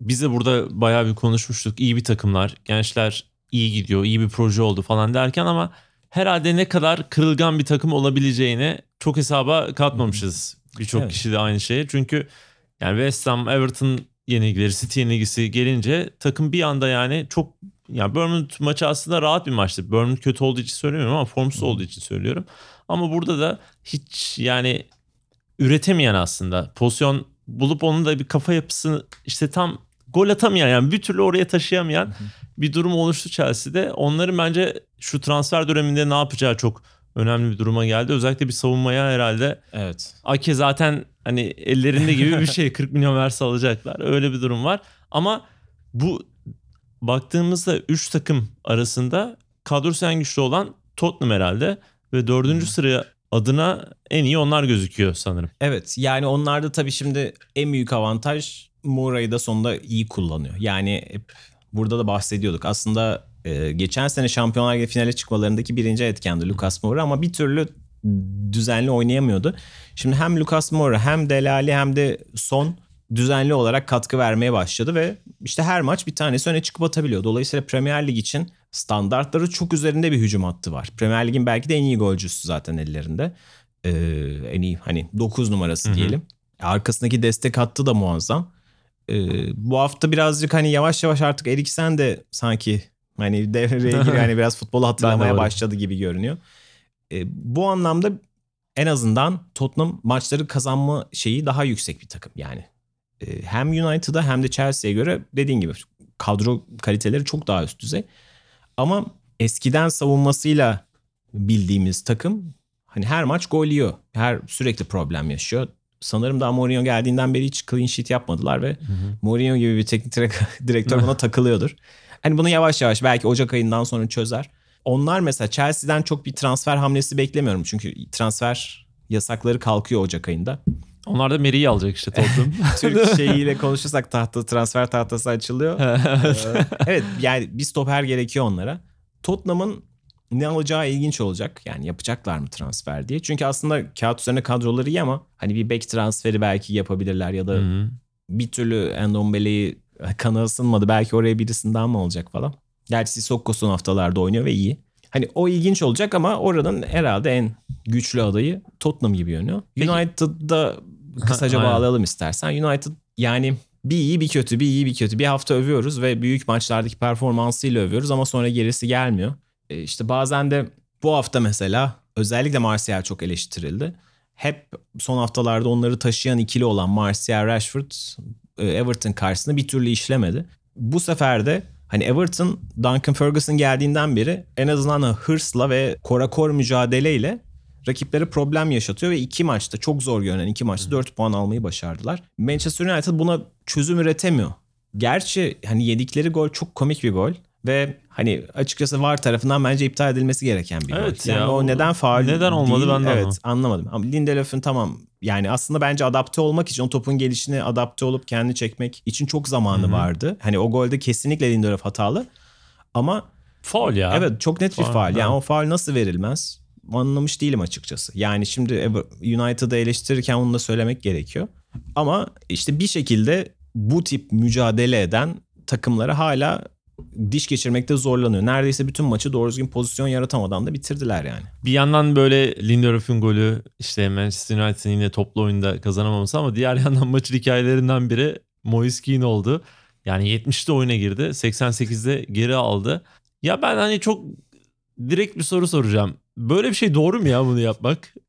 biz de burada bayağı bir konuşmuştuk. İyi bir takımlar, gençler iyi gidiyor, iyi bir proje oldu falan derken ama herhalde ne kadar kırılgan bir takım olabileceğini çok hesaba katmamışız. Birçok Evet. kişi de aynı şeye. Çünkü yani West Ham, Everton yenilgileri, City yenilgisi gelince takım bir anda yani çok yani Bournemouth maçı aslında rahat bir maçtı. Bournemouth kötü olduğu için söylemiyorum ama formsuz olduğu için söylüyorum. Ama burada da hiç yani üretemeyen aslında. Pozisyon bulup onun da bir kafa yapısını işte tam gol atamayan yani bir türlü oraya taşıyamayan bir durum oluştu Chelsea'de. Onların bence şu transfer döneminde ne yapacağı çok önemli bir duruma geldi. Özellikle bir savunmaya herhalde evet. Ake zaten hani ellerinde gibi bir şey 40 milyon verse alacaklar. Öyle bir durum var. Ama bu baktığımızda 3 takım arasında kadrosu en güçlü olan Tottenham herhalde ve dördüncü sıraya adına en iyi onlar gözüküyor sanırım. Evet yani onlarda tabii şimdi en büyük avantaj Moura'yı da sonunda iyi kullanıyor. Yani hep burada da bahsediyorduk. Aslında e, geçen sene Şampiyonlar Ligi finale çıkmalarındaki birinci etkendi Lucas Moura ama bir türlü düzenli oynayamıyordu. Şimdi hem Lucas Moura hem Delali hem de Son düzenli olarak katkı vermeye başladı ve işte her maç bir tanesi öne çıkıp atabiliyor. Dolayısıyla Premier Lig için standartları çok üzerinde bir hücum hattı var. Premier Lig'in belki de en iyi golcüsü zaten ellerinde. Ee, en iyi hani 9 numarası Hı hı. diyelim. Arkasındaki destek hattı da muazzam. Ee, bu hafta birazcık hani yavaş yavaş artık Eriksen de sanki hani devreye giriyor. hani biraz futbolu hatırlamaya başladı gibi görünüyor. Ee, bu anlamda en azından Tottenham maçları kazanma şeyi daha yüksek bir takım yani. Ee, hem United'a hem de Chelsea'ye göre dediğin gibi kadro kaliteleri çok daha üst düzey. Ama eskiden savunmasıyla bildiğimiz takım hani her maç gol yiyor. Her sürekli problem yaşıyor. Sanırım daha Mourinho geldiğinden beri hiç clean sheet yapmadılar ve Mourinho gibi bir teknik direk- direktör buna takılıyordur. Hani bunu yavaş yavaş belki Ocak ayından sonra çözer. Onlar mesela Chelsea'den çok bir transfer hamlesi beklemiyorum. Çünkü transfer yasakları kalkıyor Ocak ayında. Onlar da Meri'yi alacak işte Tottenham. Türk şeyiyle konuşursak tahta transfer tahtası açılıyor. Ee, evet yani bir stoper gerekiyor onlara. Tottenham'ın ne alacağı ilginç olacak. Yani yapacaklar mı transfer diye. Çünkü aslında kağıt üzerine kadroları iyi ama hani bir bek transferi belki yapabilirler ya da Hı hı. bir türlü Endombele'yi kanı ısınmadı. Belki oraya birisinden mi olacak falan. Gerçi Sissoko son haftalarda oynuyor ve iyi. Hani o ilginç olacak ama oranın herhalde en güçlü adayı Tottenham gibi. Peki- United'da kısaca bağlayalım istersen. United yani bir iyi bir kötü bir iyi bir kötü. Bir hafta övüyoruz ve büyük maçlardaki performansıyla övüyoruz ama sonra gerisi gelmiyor. E işte bazen de bu hafta mesela özellikle Martial çok eleştirildi. Hep son haftalarda onları taşıyan ikili olan Martial Rashford e, Everton karşısında bir türlü işlemedi. Bu sefer de hani Everton Duncan Ferguson geldiğinden beri en azından hırsla ve korakor mücadeleyle rakiplere problem yaşatıyor ve iki maçta çok zor görünen iki maçta 4 puan almayı başardılar. Manchester United buna çözüm üretemiyor. Gerçi hani yedikleri gol çok komik bir gol ve hani açıkçası VAR tarafından bence iptal edilmesi gereken bir Evet gol. Yani ya, o neden faul neden olmadı değil, ben de Evet anlamadım. Ama Lindelöf'ün tamam yani aslında bence adapte olmak için o topun gelişine adapte olup kendini çekmek için çok zamanı Hı hı. vardı. Hani o golde kesinlikle Lindelöf hatalı. Ama Faul ya. Evet çok net bir Faul. Yani evet. o faul nasıl verilmez? Anlamış değilim açıkçası. Yani şimdi United'ı eleştirirken onu da söylemek gerekiyor. Ama işte bir şekilde bu tip mücadele eden takımlara hala diş geçirmekte zorlanıyor. Neredeyse bütün maçı doğru düzgün pozisyon yaratamadan da bitirdiler yani. Bir yandan böyle Lindelöf'ün golü işte Manchester United'ın yine toplu oyunda kazanamaması ama diğer yandan maçın hikayelerinden biri Moise Keane oldu. Yani 70'te oyuna girdi. 88'de geri aldı. Ya ben hani çok direkt bir soru soracağım. Böyle bir şey doğru mu ya bunu yapmak?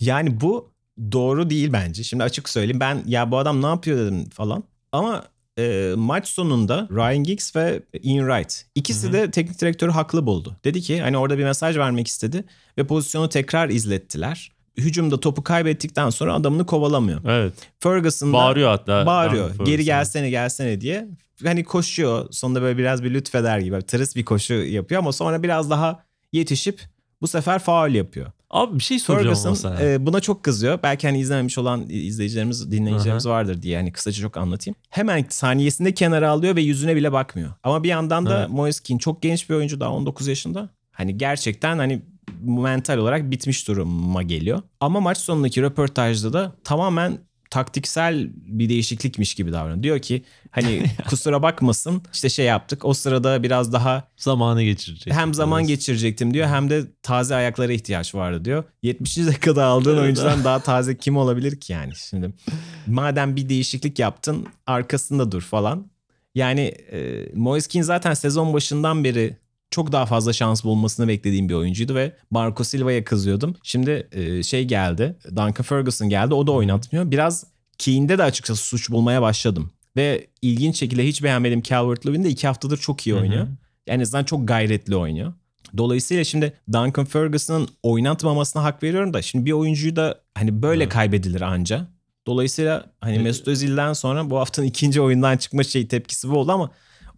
Yani bu doğru değil bence. Şimdi açık söyleyeyim ben ya bu adam ne yapıyor dedim falan. Ama e, maç sonunda Ryan Giggs ve Ian Wright ikisi Hı hı. de teknik direktörü haklı buldu. Dedi ki hani orada bir mesaj vermek istedi ve pozisyonu tekrar izlettiler. Hücumda topu kaybettikten sonra adamını kovalamıyor. Evet. Ferguson Bağırıyor hatta. bağırıyor. Ferguson. Geri gelsene gelsene diye. Hani koşuyor. Sonunda böyle biraz bir lütfeder gibi. Tırıs bir koşu yapıyor ama sonra biraz daha yetişip bu sefer faul yapıyor. Abi bir şey soracağım Ferguson sana. e, buna çok kızıyor. Belki hani izlememiş olan izleyicilerimiz, dinleyicilerimiz vardır diye hani kısaca çok anlatayım. Hemen saniyesinde kenara alıyor ve yüzüne bile bakmıyor. Ama bir yandan da Evet. Moise Keane çok genç bir oyuncu daha 19 yaşında. Hani gerçekten hani mental olarak bitmiş duruma geliyor. Ama maç sonundaki röportajda da tamamen taktiksel bir değişiklikmiş gibi davranıyor. Diyor ki hani kusura bakmasın işte şey yaptık. O sırada biraz daha Zamanı geçirecek. hem zaman Evet. geçirecektim diyor hem de taze ayaklara ihtiyaç vardı diyor. 70. dakikada aldığın Evet. oyuncudan daha taze kim olabilir ki yani şimdi. Madem bir değişiklik yaptın arkasında dur falan. Yani e, Moise Keane zaten sezon başından beri çok daha fazla şans bulmasını beklediğim bir oyuncuydu ve Marco Silva'ya kızıyordum. Şimdi e, şey geldi Duncan Ferguson geldi o da oynatmıyor. Biraz Keane'de de açıkçası suç bulmaya başladım. Ve ilginç şekilde hiç beğenmedim Calvert-Lewin de iki haftadır çok iyi Hı hı. oynuyor. En azından çok gayretli oynuyor. Dolayısıyla şimdi Duncan Ferguson'ın oynatmamasına hak veriyorum da şimdi bir oyuncuyu da hani böyle Evet. kaybedilir anca. Dolayısıyla hani Mesut Özil'den sonra bu haftanın ikinci oyundan çıkma şey tepkisi bu oldu ama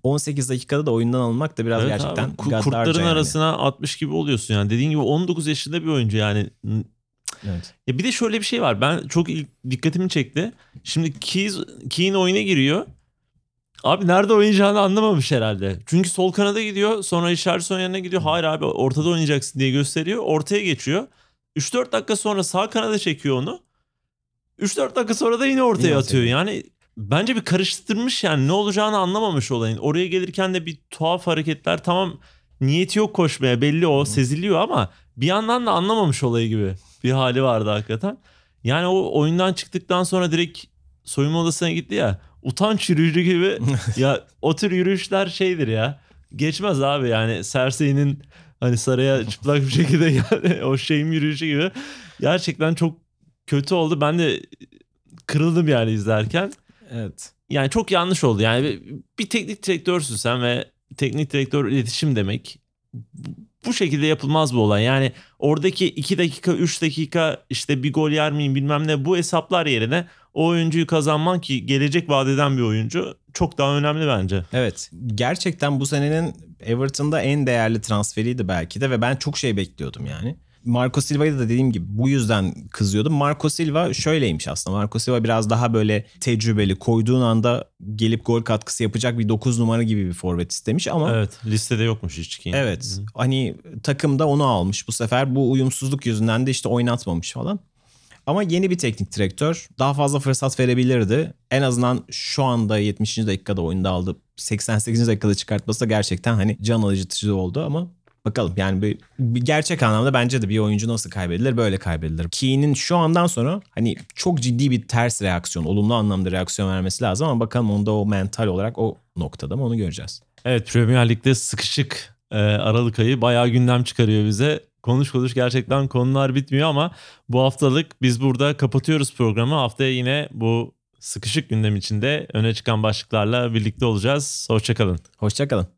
18 dakikada da oyundan alınmak da biraz Evet gerçekten abi, kurtların yani. arasına 60 gibi oluyorsun yani. Dediğin gibi 19 yaşında bir oyuncu yani. Evet. Ya bir de şöyle bir şey var. Ben çok ilk dikkatimi çekti. Şimdi Keys, Keane oyuna giriyor. Abi nerede oynayacağını anlamamış herhalde. Çünkü sol kanada gidiyor. Sonra Richarlison yanına gidiyor. Hayır abi ortada oynayacaksın diye gösteriyor. Ortaya geçiyor. 3-4 dakika sonra sağ kanada çekiyor onu. 3-4 dakika sonra da yine ortaya Yine atıyor. Yani bence bir karıştırmış yani ne olacağını anlamamış olayın. Oraya gelirken de bir tuhaf hareketler tamam niyeti yok koşmaya belli o seziliyor ama bir yandan da anlamamış olayı gibi bir hali vardı hakikaten. Yani o oyundan çıktıktan sonra direkt soyunma odasına gitti ya utanç yürüyüşü gibi ya o tür yürüyüşler şeydir ya geçmez abi yani Cersei'nin hani saraya çıplak bir şekilde yani o şeyim yürüyüşü gibi gerçekten çok kötü oldu. Ben de kırıldım yani izlerken. Evet. Yani çok yanlış oldu. Yani bir- teknik direktörsün sen ve teknik direktör iletişim demek. Bu şekilde yapılmaz bu olay. Yani oradaki 2 dakika 3 dakika işte bir gol yer miyim bilmem ne bu hesaplar yerine o oyuncuyu kazanman ki gelecek vadeden bir oyuncu çok daha önemli bence. Evet. Gerçekten bu senenin Everton'da en değerli transferiydi belki de ve ben çok şey bekliyordum yani. Marco Silva'yı da dediğim gibi bu yüzden kızıyordum. Marco Silva şöyleymiş aslında. Marco Silva biraz daha böyle tecrübeli. Koyduğun anda gelip gol katkısı yapacak bir 9 numara gibi bir forvet istemiş ama Evet listede yokmuş hiç ki. Evet. Hani takım da onu almış. Bu sefer bu uyumsuzluk yüzünden de işte oynatmamış falan. Ama yeni bir teknik direktör daha fazla fırsat verebilirdi. En azından şu anda 70. dakikada oyunda aldı. 88. dakikada çıkartması da gerçekten hani can alıcı oldu ama bakalım yani bir, bir gerçek anlamda bence de bir oyuncu nasıl kaybedilir böyle kaybedilir. Keane'in şu andan sonra hani çok ciddi bir ters reaksiyon, olumlu anlamda reaksiyon vermesi lazım ama bakalım onda o mental olarak o noktada mı onu göreceğiz. Evet Premier Lig'de sıkışık e, Aralık ayı bayağı gündem çıkarıyor bize. Konuş konuş gerçekten konular bitmiyor ama bu haftalık biz burada kapatıyoruz programı. Haftaya yine bu sıkışık gündem içinde öne çıkan başlıklarla birlikte olacağız. Hoşçakalın. Hoşçakalın.